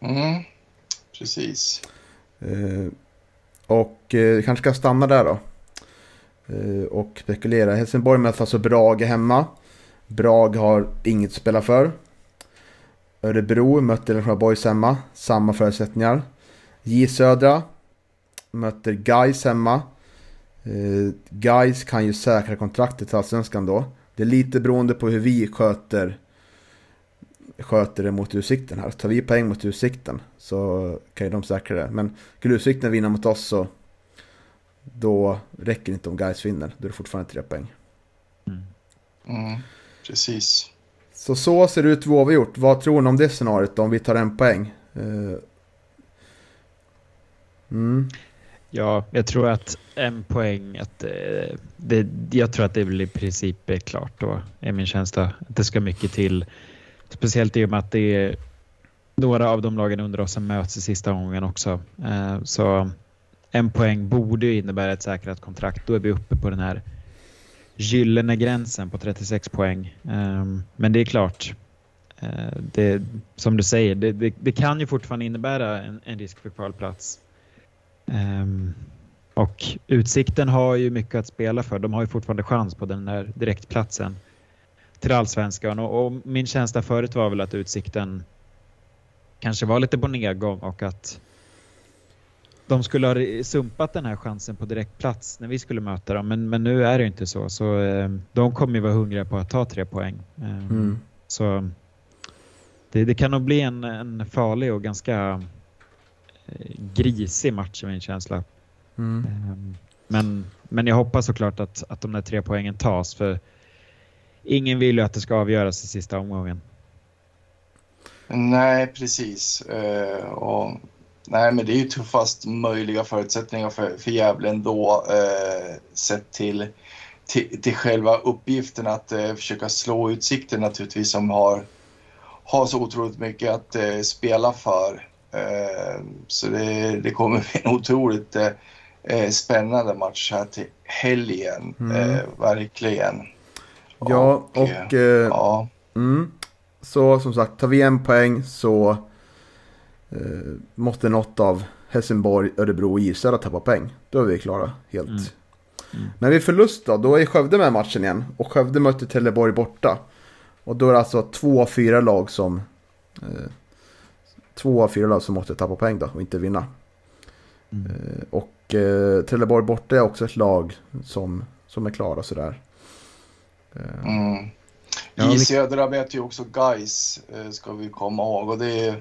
Mm. Precis. Eh, och eh, kanske ska stanna där då. Och spekulera. Helsingborg möter alltså Brage hemma. Brage har inget att spela för. Örebro möter Lesjöfors Boys hemma. Samma förutsättningar. J Södra möter Gais hemma. Eh, Gais kan ju säkra kontraktet till Allsvenskan då. Det är lite beroende på hur vi sköter sköter det mot Utsikten här. Tar vi poäng mot Utsikten så kan ju de säkra det. Men skulle Utsikten vinna mot oss så då räcker det inte om Gais vinner. Då är det fortfarande tre poäng. Mm. Mm. Precis. Så så ser det ut vad vi gjort. Vad tror ni om det scenariot då, om vi tar en poäng? Eh, Mm. Ja, jag tror att en poäng, att eh, det, jag tror att det blir i princip är klart då, är min känsla. Att det ska mycket till. Speciellt i och med att det är några av de lagen under oss som möts i sista omgången också. Eh, så en poäng borde ju innebära ett säkrat kontrakt. Då är vi uppe på den här gyllene gränsen på 36 poäng. Eh, men det är klart, eh, det, som du säger, det, det, det kan ju fortfarande innebära en, en risk för kvalplats. Ehm, och Utsikten har ju mycket att spela för. De har ju fortfarande chans på den där direktplatsen till Allsvenskan. Och, och min känsla förut var väl att Utsikten kanske var lite på nedgång och att de skulle ha sumpat den här chansen på direktplats när vi skulle möta dem. Men, men nu är det inte så. Så eh, de kommer ju vara hungriga på att ta tre poäng. Eh, Mm. Så det, det kan nog bli en, en farlig och ganska grisig match i min känsla. Mm. Ehm, Men, men jag hoppas såklart att, att de där tre poängen tas för ingen vill ju att det ska avgöras i sista omgången. Nej, precis. Eh, och, nej, men det är ju tuffast möjliga förutsättningar för, för Gävle ändå eh, sett till, till, till själva uppgiften att eh, försöka slå Utsikten naturligtvis som har, har så otroligt mycket att eh, spela för. Eh, så det, det kommer bli en otroligt eh, eh, spännande match här till helgen. Mm. Eh, verkligen. Ja, och... eh, ja. Mm. Så som sagt, tar vi en poäng så eh, måste något av Helsingborg, Örebro och Israel tappa poäng. Då är vi klara helt. Mm. Mm. Men vid förlust då, då är Skövde med matchen igen. Och Skövde möter Trelleborg borta. Och då är det alltså två av fyra lag som... Eh, två av fyra lag som måste tappa poäng då och inte vinna. Mm. Eh, och eh, Trelleborg borta är också ett lag som, som är klara sådär. Eh, Mm. Ja, I vi- södra möter ju också Gais ska vi komma ihåg. Och det,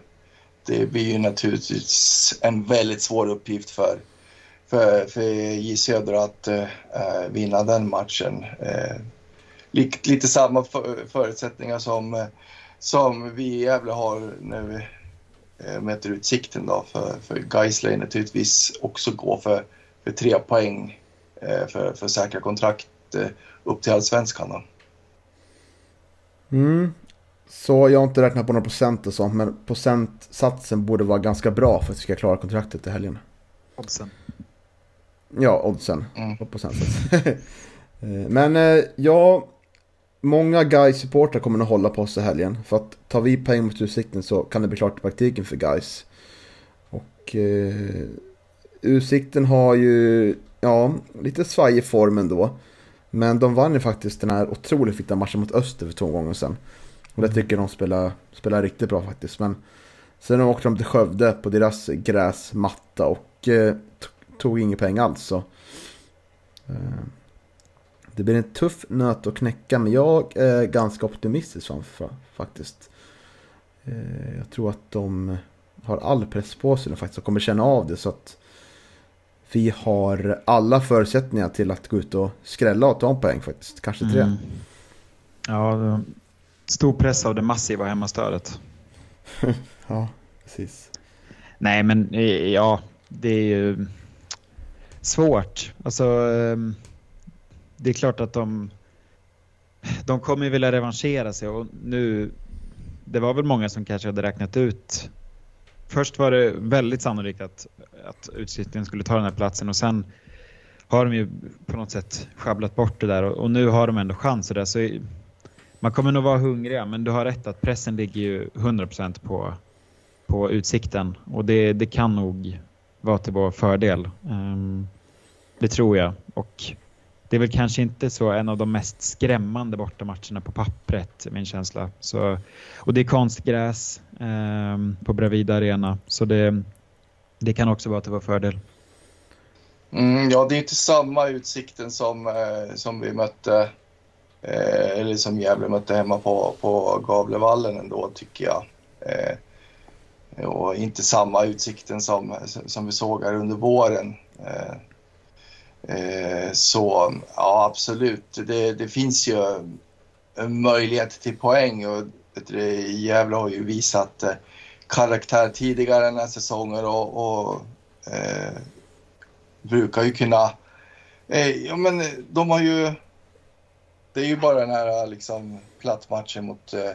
det blir ju naturligtvis en väldigt svår uppgift för, för, för J Södra att eh, vinna den matchen. Eh, li, lite samma för, förutsättningar som, eh, som vi i Gävle har när eh, möter Utsikten. Då. För, för ju naturligtvis också gå för, för tre poäng eh, för, för säkra kontrakt eh, upp till allsvenskan. Då. Mm. Så jag har inte räknat på några procent och sånt, men procentsatsen borde vara ganska bra för att vi ska klara kontraktet i helgen. Oddsen. Ja, oddsen. Mm. Och procentsats. Men ja, många guys supportrar kommer att hålla på oss i helgen. För att tar vi poäng mot Utsikten så kan det bli klart i praktiken för guys. Och eh, Utsikten har ju, ja, lite svajig form ändå. Men de vann ju faktiskt den här otroligt fina matchen mot Öster för två gånger sedan. Och det tycker jag de spelar, spelar riktigt bra faktiskt. Men sen åkte de till Skövde på deras gräsmatta och eh, tog ingen poäng alls. Så. Eh, det blir en tuff nöt att knäcka men jag är ganska optimistisk framför faktiskt. Eh, jag tror att de har all press på sig nu faktiskt och kommer känna av det så att vi har alla förutsättningar till att gå ut och skrälla och ta en poäng faktiskt. Kanske tre. Mm. Ja, stor press av det massiva hemmastödet. Ja, precis. Nej, men eh, ja, det är ju svårt. Alltså, ehm, det är klart att de, de kommer ju vilja revanschera sig och nu, det var väl många som kanske hade räknat ut. Först var det väldigt sannolikt att, att Utsikten skulle ta den här platsen och sen har de ju på något sätt sjabblat bort det där och, och nu har de ändå chans. Och där, så man kommer nog vara hungriga, men du har rätt att pressen ligger ju 100% på, på utsikten och det, det kan nog vara till vår fördel. Um, det tror jag. Och det är väl kanske inte så en av de mest skrämmande bortamatcherna på pappret, min känsla. Så, och det är konstgräs eh, på Bravida Arena, så det, det kan också vara till vår fördel. Mm, ja, det är inte samma utsikten som, eh, som vi mötte, eh, eller som Gävle mötte hemma på, på Gavlevallen ändå tycker jag. Eh, och inte samma utsikten som, som vi såg här under våren. Eh, Eh, så ja, absolut, det, det finns ju en möjlighet till poäng och Gävle har ju visat eh, karaktär tidigare den här säsongen och, och eh, brukar ju kunna... Eh, ja, men de har ju... Det är ju bara den här liksom, plattmatchen mot, eh,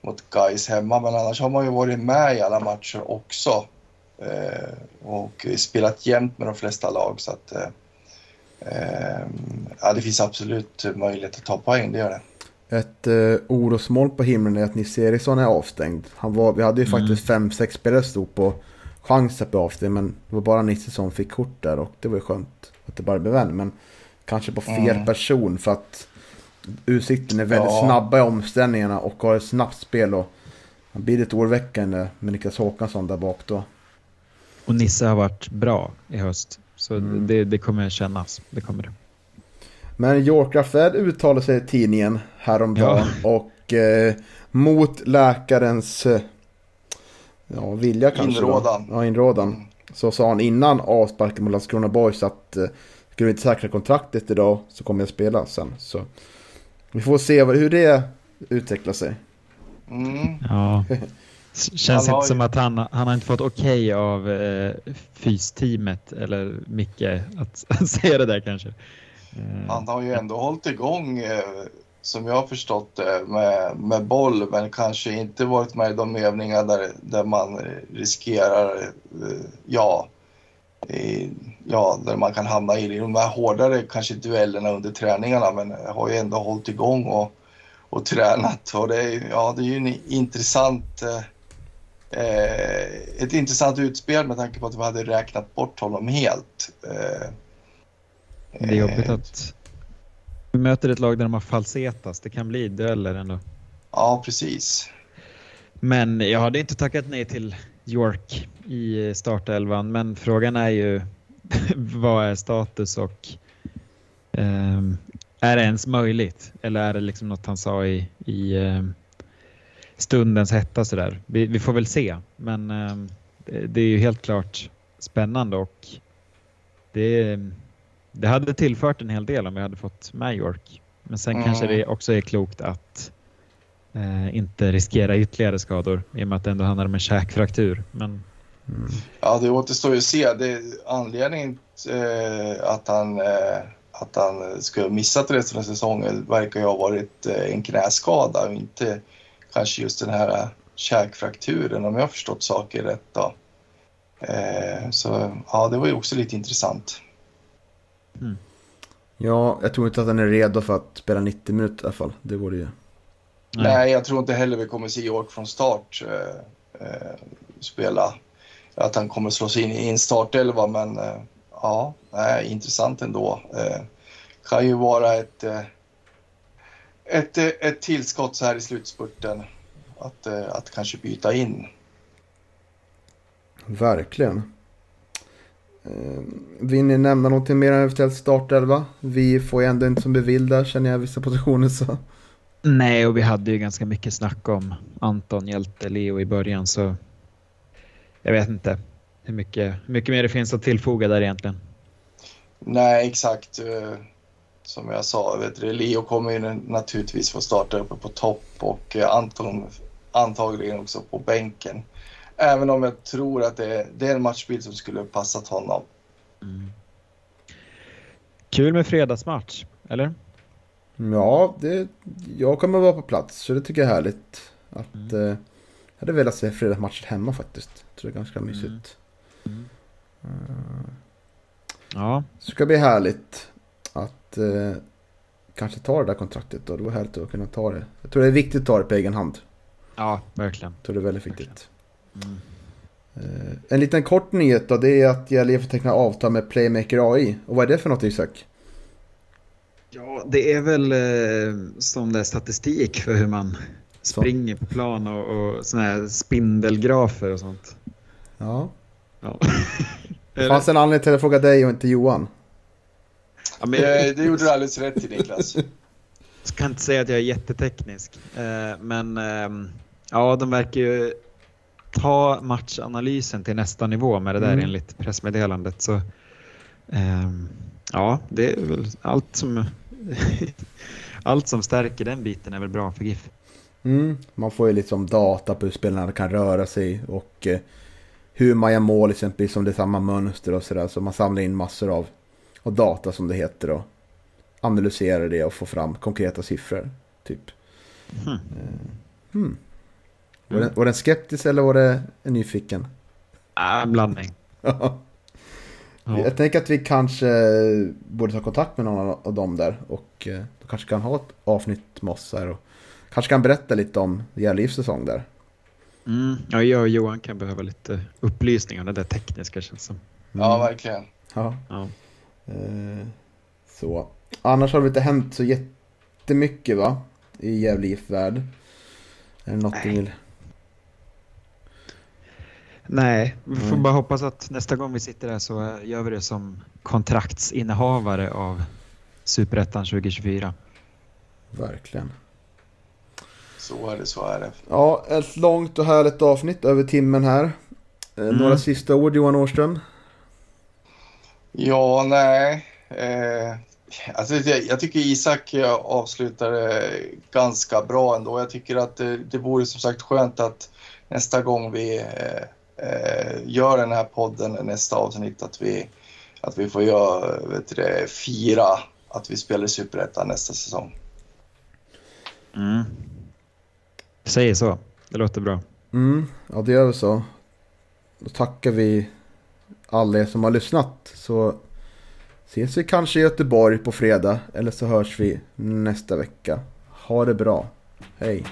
mot Gais hemma, men annars har man ju varit med i alla matcher också. Eh, och spelat jämnt med de flesta lag, så att... Eh, Eh, eh, ja, det finns absolut möjlighet att ta poäng, det gör det. Ett eh, orosmoln på himlen är att Nisse Eriksson är avstängd. Han var, vi hade ju Mm. faktiskt fem, sex spelare stod på chans att bli avstängd. Men det var bara Nisse som fick kort där och det var ju skönt att det bara blev en. Men kanske på fel Mm. person för att Utsikten är väldigt Ja. snabba i omställningarna och har ett snabbt spel. Och det blir lite oroväckande med Niklas Håkansson där bak då. Och Nisse har varit bra i höst. Så Mm. det, det kommer kännas. Det kommer det. Men York Raffed uttalade sig i tidningen häromdagen och eh, mot läkarens eh, ja, vilja kanske. då. Inrådan. Ja, inrådan. Mm. Så sa han innan avsparken mot Landskrona Boys att eh, skulle vi inte säkra kontraktet idag så kommer jag spela sen. Så vi får se vad, hur det utvecklar sig. Mm. Ja. Känns inte som att han, han har inte fått okej av eh, fysteamet eller Micke att, att säga det där kanske. Eh, Han har ju ändå hållit igång, eh, som jag har förstått det, med, med boll men kanske inte varit med i de övningar där, där man riskerar, eh, ja, i, ja, där man kan hamna i de här hårdare kanske duellerna under träningarna men har ju ändå hållit igång och, och tränat. Och det är, ja, det är ju en intressant eh, eh, ett intressant utspel med tanke på att vi hade räknat bort honom helt. Eh, det är jobbigt eh, att vi möter ett lag där de har falsetas. Det kan bli dueller ändå. Ja, precis. Men jag hade inte tackat nej till York i startelvan. Men frågan är ju vad är status och ehm, är det ens möjligt? Eller är det liksom något han sa i, i ehm, stundens hetta sådär? Vi, vi får väl se. Men ehm, det, är ju helt klart spännande och det, det hade tillfört en hel del om vi hade fått med York. Men sen Mm. kanske det också är klokt att eh, inte riskera ytterligare skador i och med att det ändå handlar om en käkfraktur. Men Ja, det återstår ju att se. Det, anledningen eh, att, han, eh, att han skulle ha missat resten av säsongen verkar ju ha varit eh, en knäskada och inte kanske just den här eh, käkfrakturen om jag har förstått saker rätt. Då. Eh, så ja, det var ju också lite intressant. Ja, jag tror inte att han är redo för att spela 90 minuter i alla fall. Det vore ju... Nej. jag tror inte heller vi kommer se York från start eh, eh, spela. Att han kommer slå sig in i en startelva, men eh, ja, nej, intressant ändå. Eh, kan ju vara ett, eh, ett, eh, ett tillskott så här i slutspurten. Att, eh, att kanske byta in. Verkligen. Eh, Vill ni nämna någonting mer än eventuellt startelva? Vi får ju ändå inte som vi vill där känner jag vissa positioner så. Nej, och vi hade ju ganska mycket snack om Anton, Hjälte, Leo i början så jag vet inte hur mycket, hur mycket mer det finns att tillfoga där egentligen. Nej, exakt. Eh, Som jag sa, vet du, Leo kommer ju naturligtvis få starta uppe på topp och eh, Anton antagligen också på bänken. Även om jag tror att det är, det är en matchbild som skulle passat honom. Kul med fredagsmatch, eller? Ja, det, jag kommer vara på plats så det tycker jag är härligt. Att, eh, jag hade velat se fredagsmatcher hemma faktiskt. Jag tror det är ganska mysigt. Ja, Så det ska bli härligt att eh, kanske ta det där kontraktet då. Det var härligt att kunna ta det. Jag tror det är viktigt att ta det på egen hand. ja verkligen. Jag tror det är väldigt viktigt. Mm. Eh, en liten kort nyhet då, det är att Jalé får teckna avtal med Playmaker AI. Och vad är det för något Isak? Ja, det är väl eh, som det är statistik för hur man springer på plan och, och såna här spindelgrafer och sånt. Ja. Ja. Det fanns en anledning till att fråga dig och inte Johan. Ja, men Det, det gjorde du alldeles rätt i Niklas. Jag ska inte säga att jag är jätteteknisk, eh, men ehm, ja, de verkar ju ta matchanalysen till nästa nivå med det där Mm. enligt pressmeddelandet. Så, ehm, ja, det är väl allt som, allt som stärker den biten är väl bra för GIF. Mm. Man får ju liksom data på hur spelarna kan röra sig och eh, hur man gör mål exempelvis om det är samma mönster och sådär. Så man samlar in massor av, av data som det heter och analyserar det och får fram konkreta siffror. Typ. Hmm. Hmm. Var, den, var den skeptisk eller var det en nyfiken? En blandning. Ja. Jag tänker att vi kanske borde ta kontakt med någon av dem där och eh, då kanske kan ha ett avsnitt med oss här och kanske kan berätta lite om Järlivs säsong där. Mm, ja, jag och Johan kan behöva lite upplysning om det där tekniska känns som. Ja, verkligen. Ja, Ja. Eh, så. Annars har det inte hänt så jättemycket va? I Gävle IF värld. Är det något du Nej. vill? Nej, vi får bara hoppas att nästa gång vi sitter där så gör vi det som kontraktsinnehavare av Superettan 2024. Verkligen. Så är det, så är det. Ja, ett långt och härligt avsnitt över timmen här. Eh, Mm. Några sista ord Johan Årström? Ja, nej. Eh, alltså, jag, jag tycker Isak eh, avslutade ganska bra ändå. Jag tycker att det, det vore som sagt skönt att nästa gång vi eh, eh, gör den här podden, nästa avsnitt, att vi, att vi får göra, vet du, det, fira att vi spelar i Superettan nästa säsong. Mm. Säger så. Det låter bra. Mm, ja det gör vi så. Då tackar vi alla er som har lyssnat. Så ses vi kanske i Göteborg på fredag. Eller så hörs vi nästa vecka. Ha det bra. Hej.